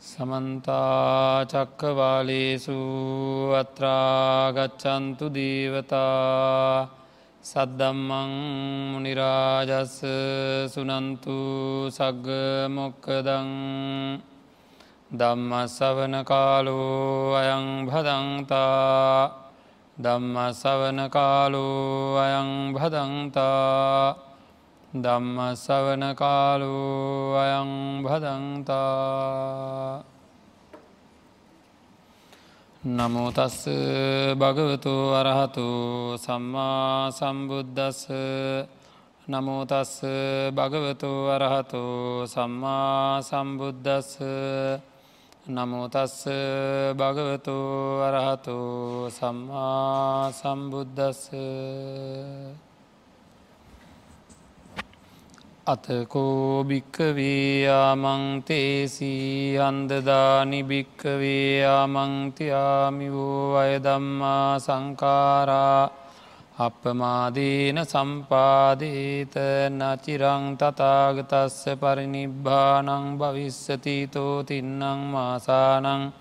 සමන්තාචක්කවාලේසු අත්‍රාගච්චන්තු දීවතා සද්දම්මං මනිරාජස්ස සුනන්තු සග්ග මොක්කදං දම්ම සවන කාලෝ අයං භදන්තා දම්ම සවන කාලෝ අයං භදන්තා ධම්ම සවන කාලු අයං භදන්තා. නමුතස්ස භගවතු අරහතු සම්මා සම්බුද්ධස්ස නමුතස්ස භගවතු අරහතු සම්මා සම්බුද්ධස්ස නමුතස්ස භගවතු අරහතු සම්මා සම්බුද්ධස්ස අතකෝ භික්කවේයාමංතේසී අන්දදානි භික්කවේයාමංතියාමි වූ අයදම්මා සංකාරා අපමාදීන සම්පාදීත නචිරං තතාගතස්ස පරිනිබ්බානං භවිස්සතීතෝ තින්නං මාසානං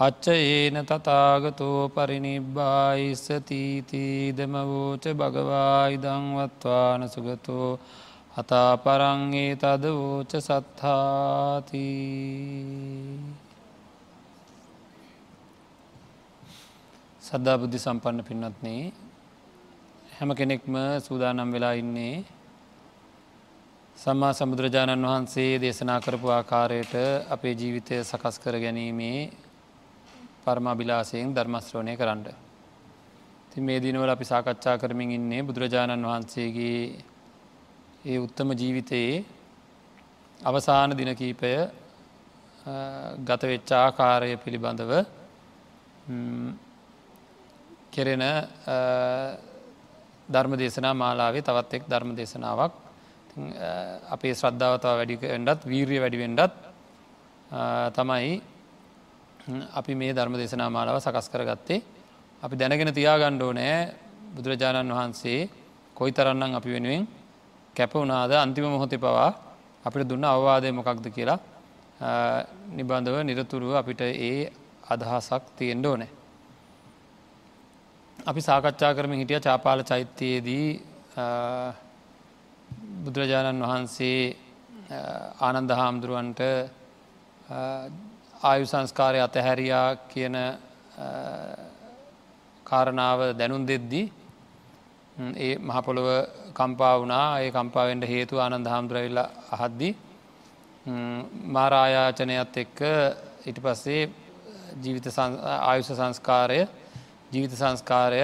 අච්චයේන තතාගතෝ පරිනිබ්බායිස්සතීතීදම වූච භගවායිදංවත්වාන සුගතෝ අතා පරංගේ තද වෝච සත්හාති සද්ධා බුද්ධි සම්පන්න පින්නත්නේ හැම කෙනෙක්ම සූදානම් වෙලා ඉන්නේ සම්මා සමුදුරජාණන් වහන්සේ දේශනා කරපු ආකාරයට අපේ ජීවිතය සකස් කර ගැනීමේ පරමාභිලාසයෙන් ධර්මශ්‍රවණය කරන්න. ති මේ දිනවල අපි සාකච්ඡා කරමින් ඉන්නේ බුදුරජාණන් වහන්සේගේ ඒ උත්තම ජීවිතයේ අවසාන දිනකීපය ගතවෙච්චාකාරය පිළිබඳව කෙරෙන ධර්ම දේශනා මාලාවේ තවත් එක් ධර්ම දේශනාවක් අපේ ශ්‍රද්ධාවතාව වැඩිෙන්ඩත් වීරිය වැඩිවෙන්ඩත් තමයි අපි මේ ධර්ම දේශනා මාලාව සකස් කරගත්තේ. අපි දැනගෙන තියාගණ්ඩෝ නෑ බුදුරජාණන් වහන්සේ කොයි තරන්නම් අපි වෙනුවෙන් කැප වනාද අන්තිම මොහොතේ පවා අපිට දුන්න අවවාදය මොකක්ද කියලා නිබන්ධව නිරතුරුව අපිට ඒ අදහසක් තියෙන්ඩ ඕනෑ. අපි සාකච්ඡා කරම හිටිය චාපාල චෛත්‍යයේදී බුදුරජාණන් වහන්සේ ආනන්ද හාමුදුරුවන්ට ආයු සංස්කාරය අතහැරයා කියන කාරණාව දැනුන් දෙද්දී ඒ මහපොළොව කම්පා වනා ඒ කම්පාවෙන්ට හේතු ආනන්ද හාමුදුරවිල්ල අහද්දි මාරායාචනයත් එක්ක ඉට පස්සේ ජීවිත ආයුෂ සංස්කාරය ජීවිත සංස්කාරය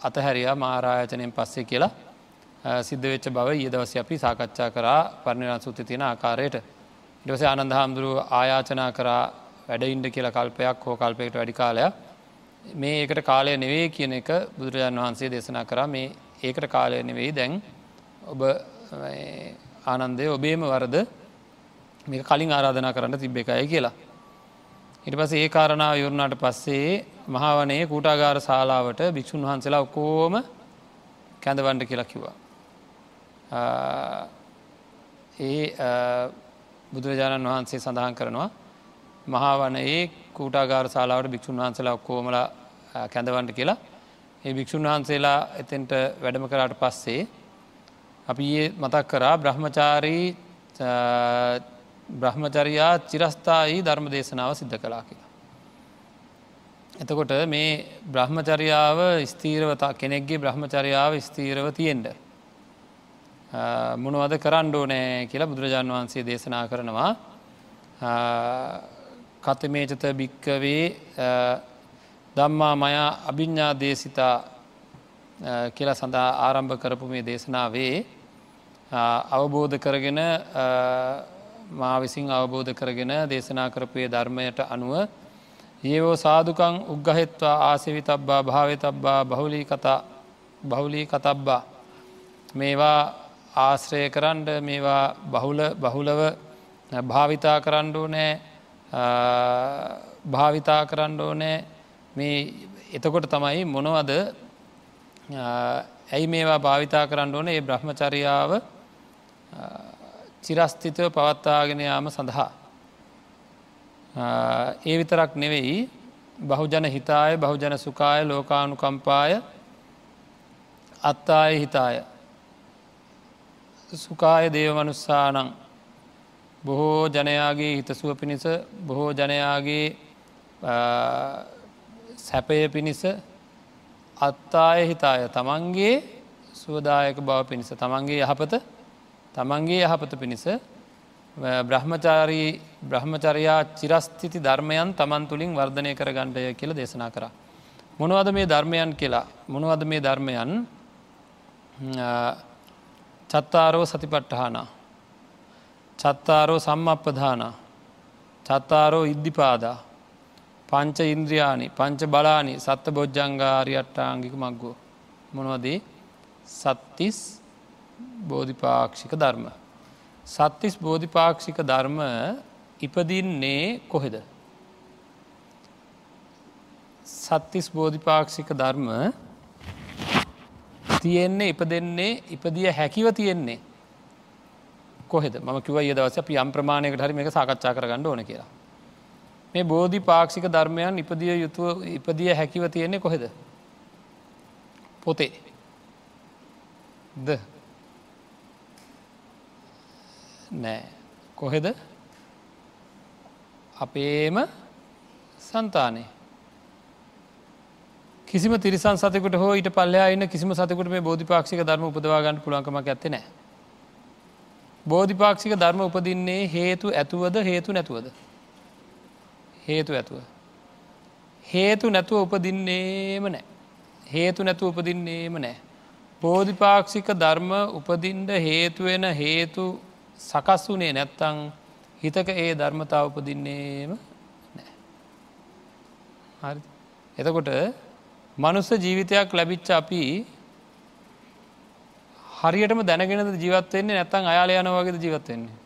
අතහැරයා මාරායචනයෙන් පස්සේ කියලා. සිද්ධ වෙච්ච බව ඒ දවස අපි සාකච්ඡා කරා පරණිරන් සුත්ති තියෙන ආකාරයට. ඩොස ආනන්ද හාමුදුරුව ආයාචනා කරා වැඩඉන්ඩ කියලා කල්පයක් හෝ කල්පයකට වැඩි කාලයක්. මේ ඒකට කාලය නෙවේ කියන එක බුදුරජාණන් වහන්සේ දේශනා කරා මේ ඒකට කාලය නෙවෙයි දැන් ඔබ ආනන්දය ඔබේම වරද මේක කලින් ආරාධනා කරන්න තිබ්බ එකයි කියලා. ඉට පස ඒ කාරණාව යුරුණට පස්සේ මහාවනයේ කූටාගාර ශාලාවට භික්‍ෂූන් වහන්සේලා ඔකෝම කැඳවන්ඩ කියලා කිව්වා. ඒ බුදුරජාණන් වහන්සේ සඳහන් කරනවා මහාවනයේ කූටාගාර ශාලාවට භික්‍ෂූන් වහන්සලා ඔක්කෝමල කැඳවන්ට කියලා ඒ භික්‍ෂූන් වහන්සේලා එතෙන්ට වැඩම කරාට පස්සේ අපි ඒ මතක් කරා බ්‍රහ්මචාරී බ්‍රහ්මචරයා චිරස්ථායි ධර්ම දේශනාව සිද්ධ කලා කියලා. එතකොට මේ බ්‍රහ්මචරියාව ස්තීරවතා කෙනෙක්ගේ බ්‍රහ්මචරියාව ස්තීරව තියෙන්ට. මොනවද කරණ්ඩෝ නෑ කියලා බුදුරජාණන් වහන්සේ දේශනා කරනවා කතමේචත භික්කවේ දම්මා මයා අභිඤ්ඥා දේශිතා කියලා සඳහා ආරම්භ කරපු මේ දේශනාවේ අවබෝධ කරගෙන මා විසින් අවබෝධ කරගෙන දේශනා කරපුයේ ධර්මයට අනුව ඒවෝ සාධකං උග්ගහෙත්වා ආසවි තබ්බා භාවය තබ්බා බහුලී කතා බහුලී කතබ්බා මේවා ආශ්‍රය කරන්ඩ මේවා බහුල බහුලව භාවිතා කරන්නඩෝ නෑ භාවිතා කරන්න ඕනෑ. මේ එතකොට තමයි මොනවද? ඇයි මේවා භාවිතා කරන්න ඕන? ඒ බ්‍රහ්මචරියාව චිරස්ථිතව පවත්තාගෙන යාම සඳහා. ඒ විතරක් නෙවෙයි බහුජන හිතාය බහුජන සුකාය ලෝකානු කම්පාය අත්තාය හිතාය. සුකාය දේවමනුස්සානං. බොහෝ ජනයාගේ හිතසුව පිණිස බොහෝ ජනයාගේ සැපය පිණිස අත්තාය හිතාය තමන්ගේ සුවදායක බව පිණිස තමන්ගේ යහපත තමන්ගේ යහපත පිණිස බ්‍රහ්මචාරී බ්‍රහ්මචරයා චිරස්ථිති ධර්මයන් තමන් තුළින් වර්ධනය කර ගණ්ඩය කියල දේශනා කර. මොනවද මේ ධර්මයන් කියලා? මොනවද මේ ධර්මයන්? චත්තාරෝ සතිපට්ටහනා චත්තාරෝ සම්මප්පධාන චත්තාරෝ ඉද්ධිපාදා පංච ඉන්ද්‍රයානි පංච බලානි සත්ත බොජ්ජංගාරියට්ටාංගික මක්ගෝ මොනවදේ සත්තිස් බෝධිපාක්ෂික ධර්ම. සත්තිස් බෝධිපාක්ෂික ධර්ම ඉපදින්නේ කොහෙද. සත්තිස් බෝධිපාක්ෂික ධර්ම තියෙන්නේ ඉප දෙන්නේ ඉපදිය හැකිව තියෙන්නේ කොහෙද? ම කිව ඒ දවස අපි යම් ප්‍රමාණයකට හරි මේක සාකච්ඡා කරගන්න ඕන කියලා. මේ බෝධි පාක්ෂික ධර්මයන් ඉපදිය යුතුව ඉපදිය හැකිව තියෙන්නේ කොහෙද. පොතේ. ද. නෑ. කොහෙද? අපේම සන්තානය කිසිම තිරිසන් සතකට හෝ ඊට පල්ලයා ඉන්න කිසිම සතකට මේ බෝධිපාක්ෂික ධර්ම උපදවාගන්න පුළන්කමක් ඇත්තනෑ බෝධිපාක්ෂික ධර්ම උපදින්නේ හේතු ඇතුවද හේතු නැතුවද. හේතු ඇතුව. හේතු නැතුව උපදින්නේම නෑ. හේතු නැතුව උපදින්නේම නෑ. බෝධිපාක්ෂික ධර්ම උපදින්ට හේතුවෙන හේතු සකස් වනේ නැත්තං හිතක ඒ ධර්මතාව උපදින්නේම නෑ. හරි එතකොට මනුස්ස ජීවිතයක් ලැබිච්ච අපි හරියටම දැනගෙනද ජීවත්වවෙන්නේ නැත්තං අයාල යන වගේද ජීවත්වවෙන්නේ.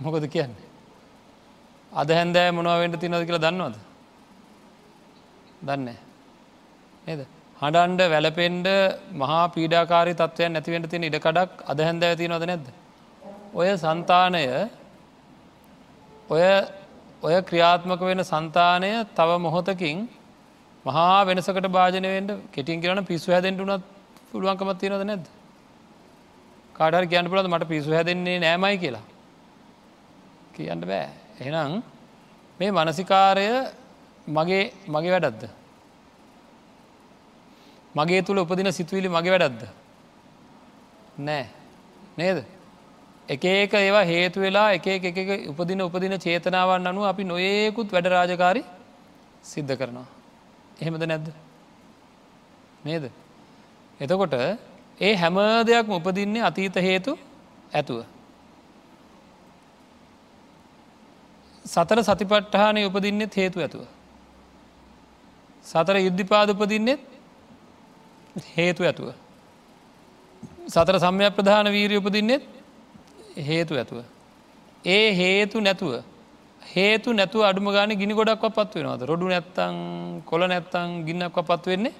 මොකද කියන්නේ. අද හැන්දෑ මොනවෙන්ට තිනද කියලා දන්නවද. දන්න නේද. හඬන්ඩ වැලපෙන්ඩ මහා පීඩාකාරි තත්වයන් නැතිවෙන්ට තින ඉඩකඩක් අද හැන්දෑ තිනවද නැද්ද. ඔය සන්තානය ඔය ඔය ක්‍රියාත්මක වෙන සන්තානය තව මොහොතකින් මහා වෙනසකට භාජනයෙන්ට කෙටින් කරන පිස්සු හැදෙන්ට උනත් පුළුවන්කමත් තියෙනද නැද්ද? කාඩර කියන්න පුලද මට පිස්සු හැදෙන්නේ නෑමයි කියලා? කියන්න බෑ. එහෙනම් මේ මනසිකාරය මගේ මගේ වැඩක්ද? මගේ තුළ උපදින සිතුවිලි මගේ වැඩක්ද? නෑ. නේද? එක ඒක ඒවා හේතු වෙලා එක එක උපදින උපදින චේතනාවන් අනුව අපි නොයෙකුත් වැඩ රාජකාරි සිද්ධ කරනවා. එහෙමද නැද්ද? නේද? එතකොට ඒ හැම දෙයක් උපදින්නේ අතීත හේතු ඇතුව. සතර සතිපට්ටහානය උපදින්නෙත් හේතු ඇතුව. සතර යුද්ධිපාද උපදින්නෙත් හේතු ඇතුව. සතර සම්යක් ප්‍රධාන වීරය උපදින්නෙත් හේතු ඇතුව. ඒ හේතු නැතුව හේතු නැතුව අඩුම ගාන ගිනි ගොඩක් පත් වෙනවාද? රොඩු නැත්තං කොල නැත්තං ගින්නක් පත් වෙන්නේ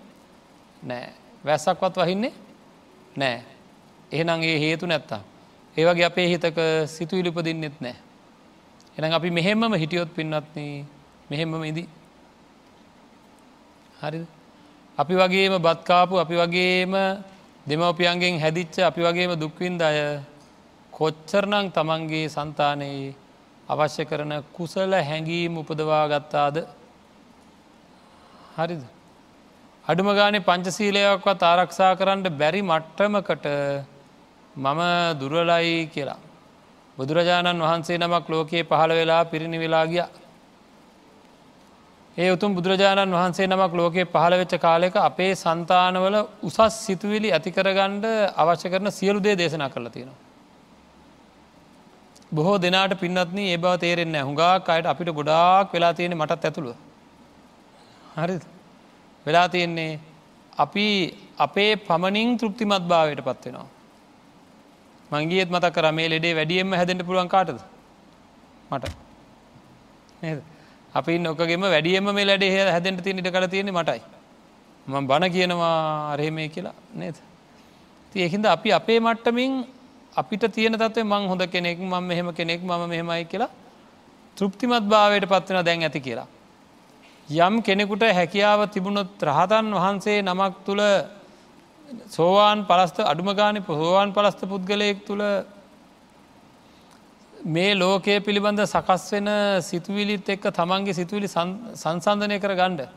නෑ. වැස්සක්වත් වහින්නේ නෑ. එහෙනම් ඒ හේතු නැත්තා ඒවගේ අපේ හිතක සිතු ඉලිපදින්නෙත් නෑ. එනම් අපි මෙහෙම්මම හිටියොත් පින්නත්න මෙහෙම්මම ඉදි හරි අපි වගේම බත්කාපු අපි වගේම දෙමවපියන්ගෙන් හැදිච්ච අපි වගේම දුක්වින්ද අය කොච්චරනං තමන්ගේ සන්තානයේ අවශ්‍ය කරන කුසල හැඟීම් උපදවා ගත්තාද හරිද. අඩුම ගානේ පංචසීලයක්වත් ආරක්ෂා කරන්න බැරි මට්ටමකට මම දුරලයි කියලා. බුදුරජාණන් වහන්සේ නමක් ලෝකයේ පහළ වෙලා පිරිණි වෙලා ගිය. ඒ උතුම් බුදුරජාණන් වහන්සේ නමක් ලෝකයේ පහළ වෙච්ච කාලෙක අපේ සන්තානවල උසස් සිතුවිලි ඇතිකරගණ්ඩ අවශ්‍ය කරන සියලු දේ දේශනා කරලා තියෙනවා. බොහෝ දෙනාට පින්නත්න ඒ බව තේරෙන්න හුඟක් අයට අපිට ගොඩාක් වෙලා තියෙන මටත් ඇතුළුව. හරි වෙලා තියෙන්නේ අපි අපේ පමණින් තෘප්තිමත් භාවයට පත්වෙනවා මංගේත් මතක් කර මේ ලෙඩේ වැඩියෙන්ම හැදෙන්ට පුළුවන් කාටද? මට. නේද? අපි නොකගෙම වැඩියම මේ ලඩේ හ හැදෙන්ට තියෙන ඉට කල තියෙන මටයි. ම බණ කියනවා අරහෙමේ කියලා. නේද? ඒහින්ද අපි අපේ මට්ටමින් අපිට තියෙන තත්වේ මං හොඳ කෙනෙක් ම මෙහෙම කෙනෙක් ම මෙහෙමයි කියලා තෘප්තිමත් භාවයට පත්වෙන දැන් ඇති කියලා. යම් කෙනෙකුට හැකියාව තිබුණොත් රහතන් වහන්සේ නමක් තුළ සෝවාන් පලස්ත අඩුමගානි පොහෝවාන් පලස්ත පුද්ගලයෙක් තුළ මේ ලෝකය පිළිබඳ සකස් වෙන සිතුවිලිත් එක්ක තමන්ගේ සිතුවිලි සංසන්ධනය කර ගණ්ඩ.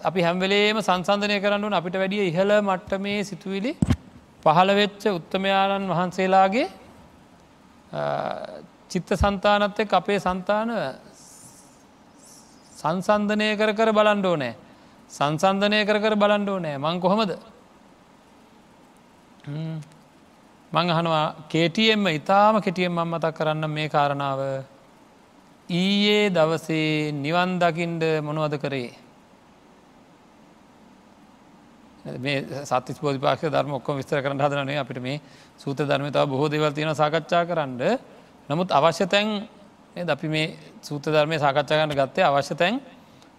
අපි හැම්වෙලේම සංසන්ධනය කරන්නුන් අපිට වැඩිය ඉහළ මට්ට මේ සිතුවිලි පහළවෙච්ච උත්තමයාණන් වහන්සේලාගේ චිත්ත සන්තානත් එක් අපේ සන්තාන සංසන්ධනය කර කර බලන්ඩෝ නෑ සංසන්ධනය කර කර බලන්ඩෝ නෑ මං කොහොමද? මං අහනවා කේටියෙන්ම ඉතාම කෙටියෙන් මං මතක් කරන්න මේ කාරණාව. ඊයේ දවසේ නිවන් දකිින්ඩ මොනවද කරේ? මේ සත්ති පෝධිපාක්ෂ ධර්ම ඔක්කොම විස්තර කරන්න හදනේ අපිට මේ සූත ධර්ම තව බොහෝ දෙවල් තියෙන සාකච්ඡා කරන්න. නමුත් අවශ්‍ය තැන් අපි මේ සූත ධර්මය සාකච්ඡා කරන්න ගත්තේ අවශ්‍ය තැන්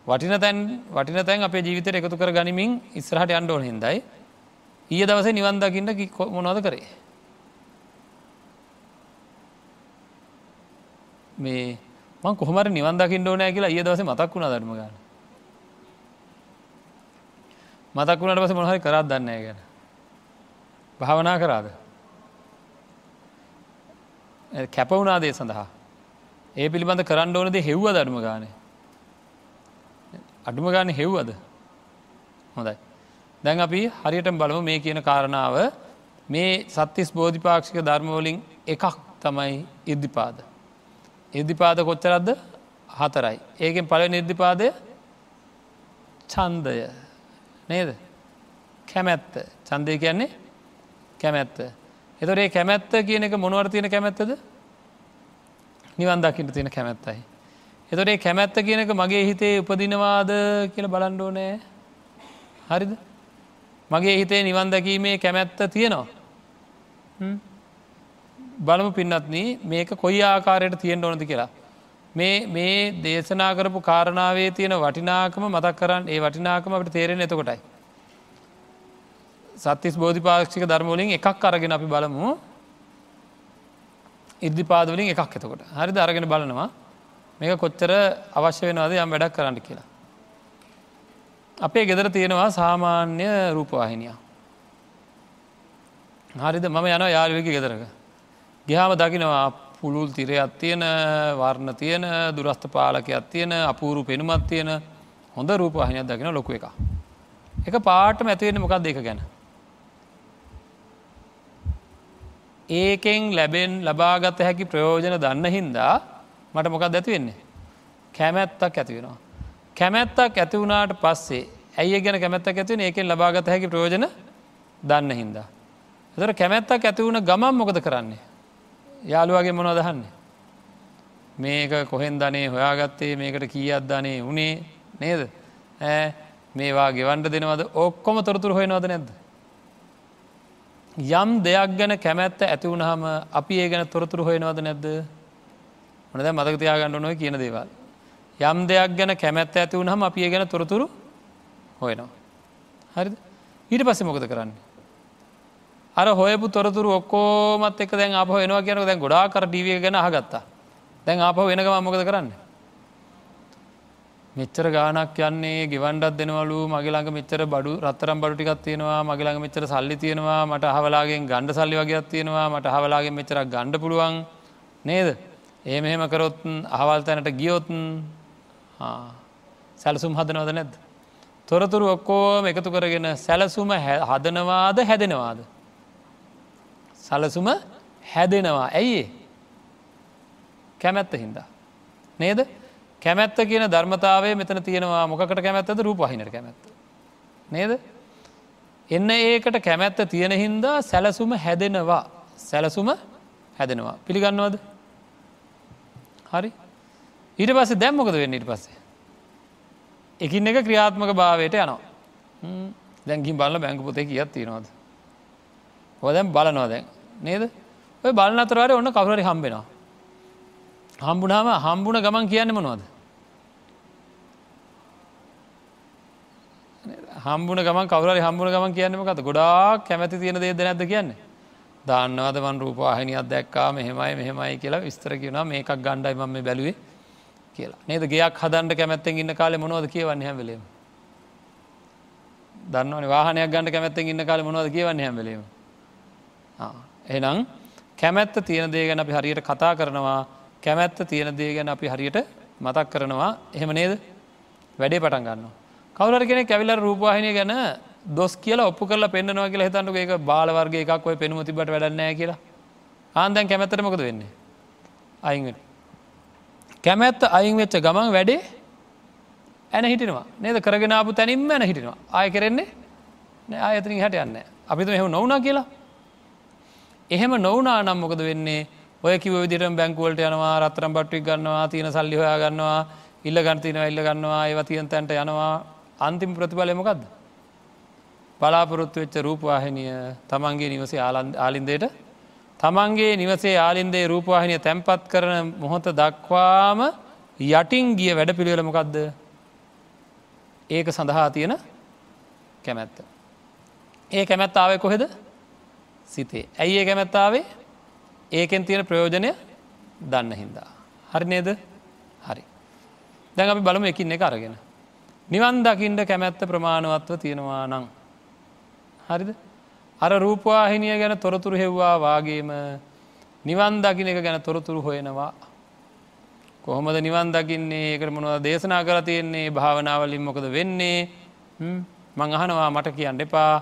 වටින තැන් වටින තැන් අපේ ජීවිතයට එකතු කර ගනිමින් ඉස්රහට අන්ඩෝන හිදයි ඊය දවසේ නිවන් දකින්න මොනවද කරේ? මේ මං කොහමර නිවන් දකිින් ඕනෑ කියලා ඒ දවස මතක් වුණ ධර්ම ගන්න මතක් වුණට පස මොහරි කරත් දන්න ගැන භාවනා කරාද? කැපවුනාදේ සඳහා. ඒ පිළිබඳ කරන්න ඕනද හෙව්ව ධර්ම ගානේ? අඩුම ගාන හෙව්වද? හොඳයි. දැන් අපි හරියට බලමු මේ කියන කාරණාව. මේ සත්තිස් බෝධිපාක්ෂික ධර්මවලින් එකක් තමයි ඉද්ධිපාද ඉර්දිපාද කොච්චරද්ද හතරයි. ඒකෙන් පල නිර්දිපාදය චන්දය නේද කැමැත්ත චන්දය කියන්නේ කැමැත්ත. එතොරේ කැමැත්ත කියන එක මොනුවර තියෙන කැමැත්තද නිවන් දකිට තියෙන කැමැත්තයි. එතොරේ කැමැත්ත කියන එක මගේ හිතේ උපදිනවාද කියල බලන්ඩෝ නෑ හරිද මගේ හිතේ නිවන් දැකීමේ කැමැත්ත තියෙනවා. බලමු පින්නත්න මේක කොයි ආකාරයට තියෙන් ඕනද කියලා. මේ මේ දේශනා කරපු කාරණාවේ තියෙන වටිනාකම මතක් කරන්න ඒ වටිනාකම අපට තේරෙන එතකොටයි. සත්තිස් බෝධිපාක්ෂික ධර්මවලින් එකක් අරගෙන අපි බලමු. ඉර්දිපාදවලින් එකක් එතකොට. හරි අරගෙන බලනවා. මේක කොච්චර අවශ්‍ය වෙනවාද? යම් වැඩක් කරන්න කියලා. අපේ ගෙදර තියෙනවා සාමාන්‍ය රූපවාහිනිය. හරිද? මම යන යාළුවකි ගෙදරක. ගිහාම දකිනවා පුළුල් තිරයක් තියෙන වර්ණ තියෙන දුරස්ථ පාලකයක් තියෙන අපූරු පෙනුමත් තියෙන හොඳ රූපවාහිනයක් දකින ලොකු එක. එක පාට ඇතිවෙන්න මොකක් දෙක ගැන. ඒකෙන් ලැබෙන් ලබාගත හැකි ප්‍රයෝජන දන්න හින්දා මට මොකක් ඇතිවෙන්නේ. කැමැත්තක් ඇතිවෙනවා. කැමැත්තක් ඇති වුණාට පස්සේ ඇයි ගැන කැමැත්තක් ඇතිවෙන ඒකෙන් ලබාගත හැකි ප්‍රයෝජන දන්න හින්දා. එතර කැමැත්තක් ඇති වුණ ගමන් මොකද කරන්නේ. යාළුවගේ මොනො දහන්නේ. මේක කොහෙන් ධනේ හොයාගත්තේ මේකට කීයක් ධනේ උනේ නේද ඇ මේවා ගෙවන්ට දෙනවද ඔක්කොම තොරතුර හොයනවද නැද්ද. යම් දෙයක් ගැන කැමැත්ත ඇති වුණහම අපි ඒ ගැන තොරතුර හොයනවද නැද්ද මනද මතකතියාගන්න නොව කියන දේවල්. යම් දෙයක් ගැන කැමැත්ත ඇති වුණහම අපි ඒ ගැන තොරතුරු හොයනවා. හරිද ඊට පස්සෙ මොකද කරන්නේ. අර හොයපු තොරතුරු ඔක්කෝමත් එක දැන් අප වෙනවා කියන දැන් ගොඩා කර ඩිවිය ගැන හගත්තා දැන් අප වෙනකම මොකද කරන්න? මෙච්චර ගානක් යන්නේ ගෙවන්ඩත් දෙනවලු මගේළඟ මෙච්චර බඩු රත්තරම් බඩු ටිකක් තියෙනවා මගේළඟ මෙච්චර සල්ලි තියෙනවා මට හවලාගෙන් ගණ්ඩ සල්ලි වගේයක් තියෙනවා මට හවලාගේ මෙච්චරක් ගණ්ඩ පුළුවන් නේද? ඒ මෙහෙම කරොත් අහවල් තැනට ගියොත්න් සැලසුම් හදනවද නැද්ද? තොරතුරු ඔක්කෝම එකතු කරගෙන සැලසුම හදනවාද හැදෙනවාද? සලසුම හැදෙනවා. ඇයි කැමැත්ත හින්දා. නේද? කැමැත්ත කියන ධර්මතාවය මෙතන තියෙනවා. මොකට කැමැත්තද? රූපහිනට කැමැත්ත. නේද? එන්න ඒකට කැමැත්ත තියෙන හින්දා සැලසුම හැදෙනවා. සැලසුම හැදෙනවා. පිළිගන්නවද? හරි. ඊට පස්සේ දැම්මොකද වෙන්න ඊට පස්සේ? එකින් එක ක්‍රියාත්මක භාවයට යනවා. දැන්ගින් බලන්න බැංගු පොතේ කියත් තියෙනවාද? හොදැම් බලනවා දැන්. නේද? ඔය බලන අතරවාර ඔන්න කවුරරි හම්බෙනවා. හම්බුනාම හම්බුණ ගමන් කියන්න මොනවද. හම්බුණ ගම කවර හම්බුණ ගමන් කියන්නමකත ගොඩා කැමැති තියෙන දේද නැද කියන්නේ. දාන්නවද වන් රූපවාහිනියක් දැක්කා මෙහෙමයි මෙහෙමයි කියලා විස්තර කියෙනවා. මේකක් ගණ්ඩයි මම බැලුවේ කියලා. නේද? ගයක් හදන්ට කැමැත්තෙන් ඉන්න කාලෙ මොනවද කියවන්න හැමලේම දන්නවන වාහනයක් ගණඩ කැමැත්තෙන් ඉන්න කාල මොනවද කියවන්න හැමලීම එනම් කැමැත්ත තියෙන දේ ගැන අපි හරියට කතා කරනවා කැමැත්ත තියෙන දේ ගැන අපි හරියට මතක් කරනවා. එහෙම නේද? වැඩේ පටන් ගන්න. කවුර කෙනෙ කැවිල රූපවාහිනය ගැන දොස් කියලා ඔප්පු කරලා පෙන්න්නවා කියලා හිතන්නක. ඒක බාලවර්ග එකක් ඔය පෙනුම තිබට වැඩන්නෑ කියලා. ආන්දැන් කැමැත්තට මොකද වෙන්නේ? අයිට කැමැත්ත අයින් වෙච්ච ගමන් වැඩේ ඇන හිටිනවා. නේද? කරගෙනාපු තැනින්ම ඇන හිටිනවා. ආය කරෙන්නේ ආයතනින් හැට යන්න අපිතු එහෙම නොවනා කියලා. එහෙම නොවනා නම් මොකද වෙන්නේ? ඔය කිව විදිට බැංකුවලට යනවා රත්තරම් බට්ටික් ගන්නවා තියෙන සල්ලි හොයා ගන්නවා ඉල්ල ගන්තින ඉල්ල ගන්නවා ඒව තියන් තැන්ට යනවා. අන්තිම ප්‍රතිඵලය මොකක්ද බලාපොරොත්තු වෙච්ච රූපවාහිනිය තමන්ගේ නිවසේ ආලින්දයට. තමන්ගේ නිවසේ ආලින්දේ රූපවාහිනිය තැන්පත් කරන මොහොත දක්වාම යටින් ගිය වැඩ පිළිවෙල මොකක්ද ඒක සඳහා තියෙන කැමැත්ත. ඒ කැමැත්තාවේ කොහෙද? සිතේ. ඇයි ඒ කැමැත්තාවේ ඒකෙන් තියෙන ප්‍රයෝජනය දන්න හින්දා. හරි නේද හරි. දැන් අපි බලමු එකින් එක අරගෙන. නිවන් දකිින්ට කැමැත්ත ප්‍රමාණවත්ව තියෙනවා නං. හරිද අර රූපවාහිනිය ගැන තොරතුරු හෙව්වා වාගේම නිවන් දකින එක ගැන තොරතුරු හොයෙනවා කොහොමද නිවන් දකින්නේ එකට මොනව දේශනා කර තියෙන්නේ භාවනාවලින් මොකද වෙන්නේ මං අහනවා මට කියන්න එපා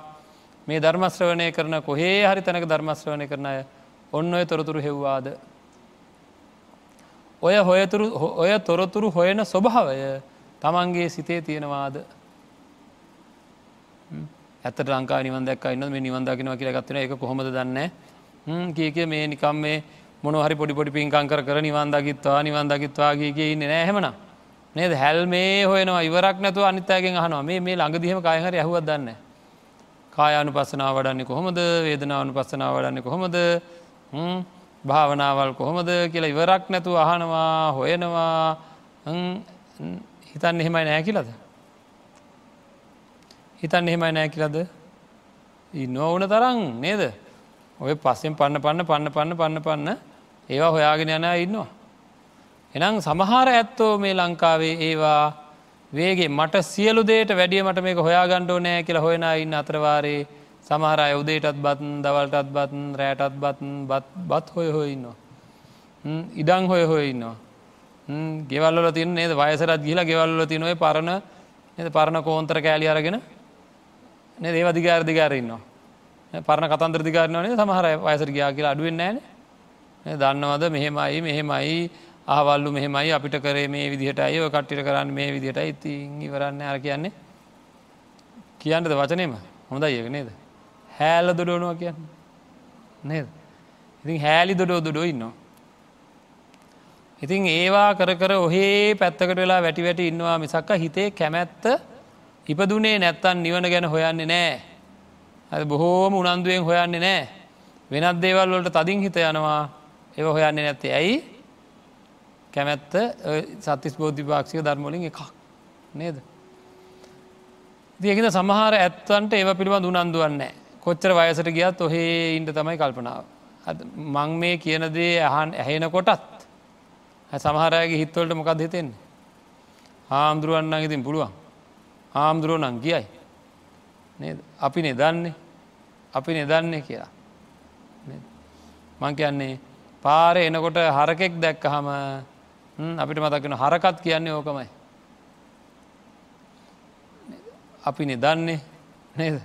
මේ ධර්මශ්‍රවණය කරන කොහේ හරි තැනක ධර්මශ්‍රවණය කරන අය ඔන්න ඔය තොරතුරු හෙව්වාද. ඔය හොයතුරු ඔය තොරතුරු හොයන ස්වභාවය තමන්ගේ සිතේ තියෙනවාද? ඇත ලංකා නිවන් දැක් ඉන්න මේ නිවන් දකිනව කියලා ගත්වන එක කොහොමද දන්න? කියක මේ නිකම් මේ මොනහරි පොඩි පොඩි පින්කං කර නිවන් දකිත්වා නිවන් දකිත්වා කිය ඉන්න නෑහෙමන නේද? හැල් මේ හොයනවා. ඉවරක් නැතු අනිතයගෙන් අහනවා. මේ මේ ළඟදිහම කායහර ඇහුවත් දන්න කායානු පස්සනාව වඩන්නේ කොහොමද? වේදනාවනු පස්සනාව වඩන්නේ කොහොමද? භාවනාවල් කොහොමද කියලා ඉවරක් නැතු අහනවා හොයනවා. හිතන්න එහෙමයි නෑ කියලද? හිතන්න එහෙමයි නෑ කියලද? නොවන තරම් නේද? ඔය පස්සෙන් පන්න පන්න පන්න පන්න පන්න පන්න ඒවා හොයාගෙන යන ඉන්නවා. එනම් සමහර ඇත්තෝ මේ ලංකාවේ ඒවා වේගේ මට සියලු දේට වැඩිය මට මේක හොයා ගණ්ඩෝ නෑ කියලා හොයන ඉන්න අත්‍රවාරයේ සමහර යුදේටත් බත්න් දවල්ටත් බත්න් රෑටත් බත්න් බත් හොය හොඉන්නවා. ඉඩං හොය හොයඉන්නවා. ගෙවල්ල තින නේද? වයසරත් ගිලා ගෙවල්ල තිනොය පරණ පරණ කෝන්තර කෑලි අරගෙන ඒව දිගාරදිගාරන්නවා. පරණ කතන්ත්‍ර දිකාරනවනේ සමහර වයසර ගයා කියලා අඩුවෙන් නෑන දන්නවද? මෙහෙමයි මෙහෙමයි. ආවල්ලු මෙහෙමයි අපිට කරේ මේ විදිහට අය කට්ටිට කරන්න මේ විදිහට ඉතින් ඉවරන්න අර කියන්නේ. කියන්නද වචනයම හොඳයි ඒක නේද? හෑල්ල දොඩෝනුව කියන්න. නේද? ඉතින් හෑලි දොඩෝ දොඩෝ ඉන්නවා. ඉතින් ඒවා කර කර ඔහේ පැත්තකට වෙලා වැටි වැටි ඉන්නවා මිසක්ක හිතේ කැමැත්ත ඉපදුනේ නැත්තන් නිවන ගැන හොයන්නේ නෑ. ඇ බොහෝම උනන්දුවෙන් හොයන්නේ නෑ. වෙනත් දේවල් වලට තදින් හිත යනවා. ඒව හොයන්නේ නැත්තේ. ඇයි? කැමැත්ත සත්තිස් බෝධිපාක්ෂික ධර්මලින් එකක්. නේද. දියකින සමහර ඇත්තන්ට ඒව පිළිබඳ උනන්දුවන්නේ කොච්චර වයසට ගියත් ඔහේ ඉන්ට තමයි කල්පනාව. මං මේ කියන දේ අහන් ඇහෙන කොටත් සමහරයගේ හිත්වලට මොකක්ද හිතෙන්නේ. හාමුදුරුවන්න ඉතින් පුළුවන්. හාමුදුරුව නං කියයි නේද? අපි නෙදන්නේ. අපි නෙදන්නේ කියලා. මං කියන්නේ පාර එනකොට හරකෙක් දැක්ක හම අපිට මතක්ෙන හරකත් කියන්නේ ඕකමයි. අපි නෙදන්නේ නේද?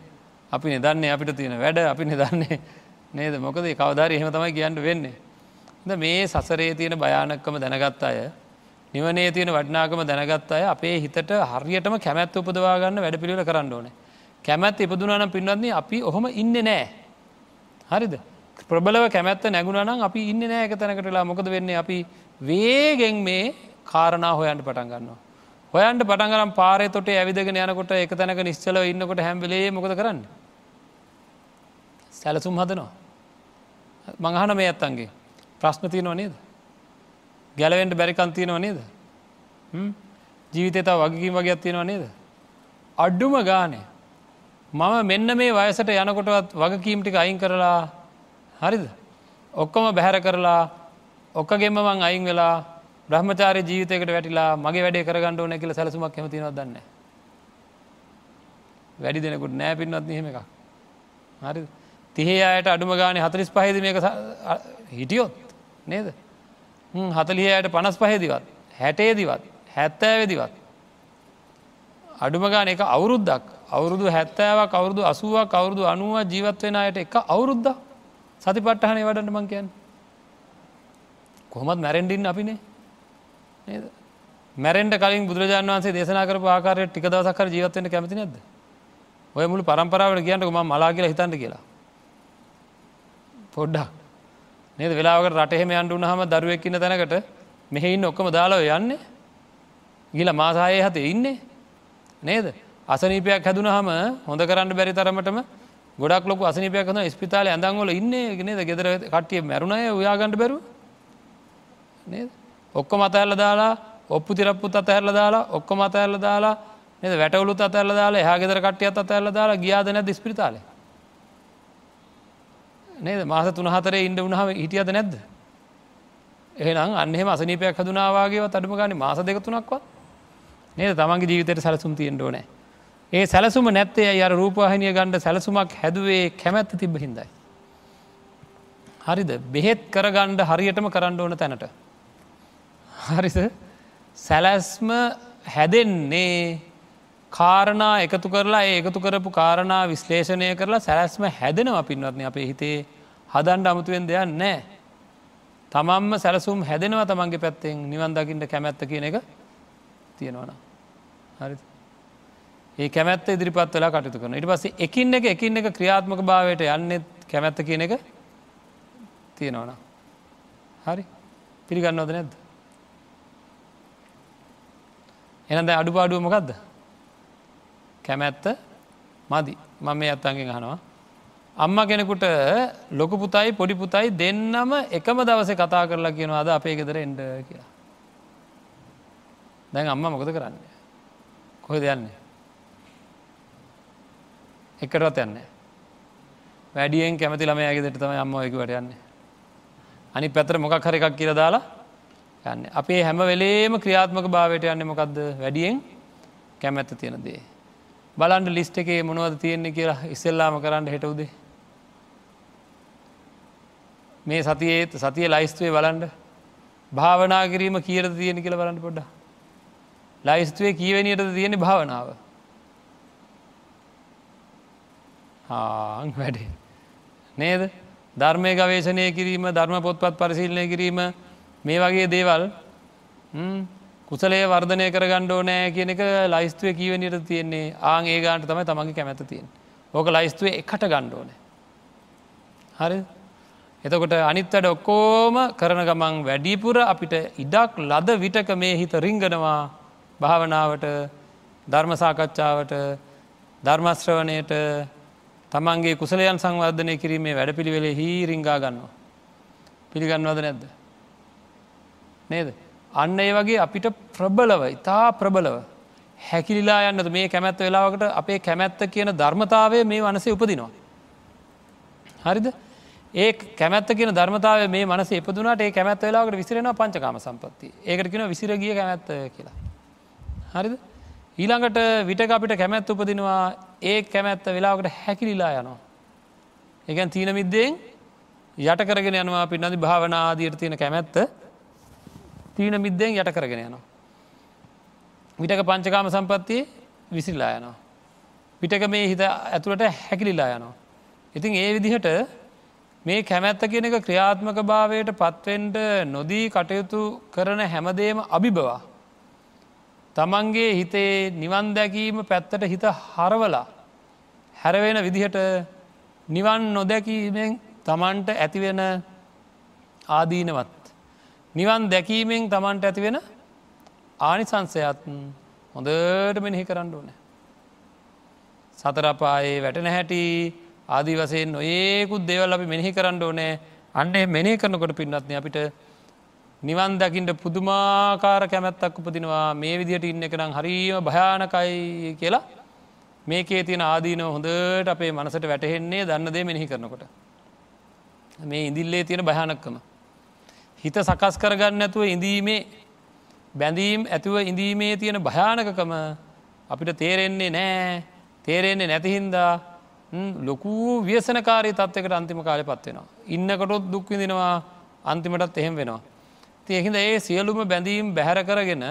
අපි නෙදන්නේ අපිට තියෙන වැඩ අපි නෙදන්නේ නේද? මොකද කවදාරි එහෙම තමයි කියන්න වෙන්නේ. ද මේ සසරේ තියෙන භයානක්කම දැනගත් අය නිවනේ තියෙන වඩනාකම දැනගත් අය අපේ හිතට හරියටම කැමැත්ත උපදවාගන්න වැඩ පිළිල කරන්න ඕනේ. කැමැත් ඉපදුනානම් පින්වත්න්නේ අපි ඔහොම ඉන්න නෑ හරිද? ප්‍රබලව කැමැත්ත නැගුණනම් අපි ඉන්න නෑ එක තැනකටලා මොකද වෙන්නේ? අපි වේගෙන් මේ කාරණා හොයන්ට පටන් ගන්නවා. හොයන්ට පටන්ගරම් පාරය තොට ඇවිදගෙන යනකොට එක තැනක නිශ්චල ඉන්නකොට හැම්බලේ මොකද කරන්න. සැලසුම් හදනවා. මංහන මේ ඇත්තන්ගේ ප්‍රශ්න තියනවා නේද. ගැලවෙන්ට බැරිකන්තියනවා නේද. ජීවිතතා වගකින් වගේ ඇත්තියෙනවා නේද. අඩ්ඩුම ගානේ මම මෙන්න මේ වයසට යනකොටවත් වගකීම් ටික අයින් කරලා හරිද ඔක්කොම බැහැර කරලා ඔක්කගෙම මං අයින් වෙලා බ්‍රහ්මචාර ජීවිතයකට වැටිලා මගේ වැඩේ කරගන්න ඕන කියල සැලසුමක් කැමතිනව දන්න වැඩි දෙනෙකුට නෑ පින්නත් නහෙම එකක්. හරි. තිහේ අයට අඩුම ගාන හතරිස් පහද මේක හිටියොත් නේද? හතලිය අයට පනස් පහේදිවත් හැටේදිවත් හැත්තෑවෙදිවත්. අඩුම ගාන එක අවුරුද්දක්. අවුරුදු හැත්තෑවක් අවුරුදු අසුවක් අවුරුදු අනුව ජීවත් වෙන අයට එක අවුරුද්ද සති පට්ටහනේ වඩට මං කියන්න. කොහොමත් මැරෙන්ඩින් අපිනේ. නේද? මැරෙන්ට කලින් බුදුරජාන් වන්සේ දේශනා කර ආකාරය ටික දවසක්කර ජීවත්වයට කැමති නැද ඔය මුළු පරම්පරාවට කියන්නක ම මලා කියලා හිතන්ට කියලා? පොඩ්ඩක්. නේද? වෙලාවකට රටහෙම අන්ඩුන හම දරුවෙක්කින්න තැනකට මෙහෙඉන්න ඔක්කම දාලාව යන්නේ. ගිල මාසායේ හතේ ඉන්නේ. නේද? අසනීපයක් හැදුන හම හොඳ කරන්න බැරි තරමටම ගොඩක් ලොක අසනීපයක් හන ස්පිතාල ඇඳංගොල ඉන්න. ගෙනද ගෙදර කට්ටිය මැරුණය ඔයාගන්නට බැරු නේද ඔක්කො මතඇල්ල දාලා ඔප්පු තිරපපුත් අතඇල්ල දාලා ඔක්කො මතඇල්ල දාලා නද? වැටවලුත් අතඇල්ල දාලා හාගෙදර කටියත් අතඇල්ල දාලා ගියාද නැද ස්පිතාල නේද? මාස තුනහතරේ ඉන්ඩ වුණහම හිටියද නැද්ද? එහෙනම් අන්නෙම අසනීපයක් හදුනාවාගේ අඩුම ගනි මාස දෙක තුනක්වත්. නේද? තමන්ගේ ජීවිතයට සැලසුම් තියෙන්ට ඕනෑ. ඒ සැලසුම නැත්තේ අර රූපවාහිනිය ගණ්ඩ සැලසුමක් හැදුවේ කැමැත්ත තිබ හින්දයි. හරිද? බෙහෙත් කරගණ්ඩ හරියටම කරන්න ඕන තැනට. හරිස සැලැස්ම හැදෙන්නේ කාරණා එකතු කරලා ඒ එකතු කරපු කාරණා විශ්ලේෂණය කරලා සැලැස්ම හැදෙනවා පින්වත්න අපේ හිතේ හදන්ඩ අමුතුවෙන් දෙයක් නෑ. තමන්ම සැලසුම් හැදෙනවා තමන්ගේ පැත්තෙන් නිවන් දකිින්ට කැමැත්ත කියන එක තියෙනවන. හරි. ඒ කැමැත්ත ඉදිරිපත් වෙලා කටයුතු කරන ඉට පස්සේ එකින් එක එකින් එක ක්‍රියාත්මක භාවයට යන්නෙත් කැමැත්ත කියන එක තියෙනවන. හරි පිළිගන්නවද නැද්ද. එනද අඩුපාඩුව මොකක්ද කැමැත්ත මදි. මම මේ අත්තන්ගෙන් අහනවා. අම්ම කෙනෙකුට ලොකු පුතයි පොඩි පුතයි දෙන්නම එකම දවස කතා කරලා කියනවාද අපේ ගෙදර එන්ඩ කියලා. දැන් අම්ම මොකද කරන්නේ? කොහෙ දෙයන්නේ එකටත් යන්න වැඩියෙන් කැමති ළම ඇගෙදට තම අම්ම එකකට යන්නේ. අනි පැතර මොකක් හර එකක් කියර දාලා යන්න. අපේ හැම වෙලේම ක්‍රියාත්මක භාවයට යන්න මොකක්ද වැඩියෙන් කැමැත්ත තියෙන දේ. බලන්ඩ ලිස්ට එකේ මොනවද තියෙන්නේ කියලා ඉස්සෙල්ලාම කරන්න හෙටවුදේ මේ සතියේත් සතිය ලයිස්තුවේ බලන්ඩ භාවනා කිරීම කියර තියෙන කියල බලන්න පොඩ්ඩ ලයිස්තුවේ කීවනියට තියෙන භාවනාව? වැඩේ. නේද? ධර්මය ගවේශනය කිරීම ධර්ම පොත්පත් පරිශීලනය කිරීම මේ වගේ දේවල් කුසලේ වර්ධනය කර ගණ්ඩෝ නෑ කියන එක ලයිස්තුව කීවනිට තියෙන්නේ. ආං ඒ ගාන්ට තමයි තමගේ කැමැත තියෙන් ඕක ලයිස්තුව එකට ගණ්ඩෝන හරි එතකොට අනිත්තට ඔක්කෝම කරන ගමන් වැඩිපුර අපිට ඉඩක් ලද විටක මේ හිත රිංගනවා. භාවනාවට ධර්මසාකච්ඡාවට ධර්මශ්‍රවනයට තමන්ගේ කුසලයන් සංවර්ධනය කිරීමේ වැඩ පිළිවෙලේ හී රිංගා ගන්නවා. පිළිගන්නවද නැද්ද. නේද. අන්න ඒ වගේ අපිට ප්‍රබලව ඉතා ප්‍රබලව හැකිලිලා යන්නද මේ කැමැත්ත වෙලාවකට අපේ කැමැත්ත කියන ධර්මතාවය මේ වනසේ උපදිනවා. හරිද ඒ කැමැත්ත කියන ධර්මතාව මේ මනස ඉපදුනට ඒ කැමැත් වෙලාවට විසිරෙන පංචකාම සම්පත්ති ඒකට කියන විසිරගිය කැමැත්ත කියලා. හරිද ඊළඟට විට අපිට කැමැත් උපදිනවා ඒ කැමැත්ත වෙලාවට හැකිලිලා යනවා. එකන් තීන මිද්දෙන් යට කරගෙන යනවා පින්නදි භාවනාදීර තියෙන කැමැත්ත තීන මිද්දෙන් යට කරගෙන යනවා. විටක පංචකාම සම්පත්තිය විසිල්ලා යනවා. පිටක මේ හිත ඇතුළට හැකිලිලා යනවා. ඉතින් ඒ විදිහට මේ කැමැත්ත කියන එක ක්‍රියාත්මක භාවයට පත්වෙන්ට නොදී කටයුතු කරන හැමදේම අභිබවා. තමන්ගේ හිතේ නිවන් දැකීම පැත්තට හිත හරවලා හැරවෙන විදිහට නිවන් නොදැකීමෙන් තමන්ට ඇතිවෙන ආදීනවත් නිවන් දැකීමෙන් තමන්ට ඇතිවෙන ආනිසංසයත් හොඳට මෙනෙහි කරන්න ඕනෑ. සතරපායේ වැටන හැටි ආදී වසයෙන් නොඒකුත් දේවල් අපි මෙනෙහි කරන්න ඕනෑ අන්නේ මෙනේ කරනකොට පින්නත්න අපිට නිවන් දකිින්ට පුදුමාකාර කැමැත්තක් උපදිනවා මේ විදිහට ඉන්න එක නම් හරීම භයානකයි කියලා මේකේ තියෙන ආදීනව හොඳට අපේ මනසට වැටහෙන්නේ දන්න දේ මෙහි කරනකොට. මේ ඉදිල්ලේ තියෙන භයානක්කම. හිත සකස් කරගන්න ඇතුව ඉඳීමේ බැඳීම් ඇතුව ඉඳීමේ තියෙන භයානකකම අපිට තේරෙන්නේ නෑ තේරෙන්නේ නැතිහින්දා ලොකූ ව්‍යසනකාරී තත්වකට අන්තිම කාලය පත්වෙනවා. ඉන්නකටොත් දුක්විදිනවා අන්තිමටත් එහෙම වෙනවා. තියහිද ඒ සියලුම බැඳීම් බැහැර කරගෙන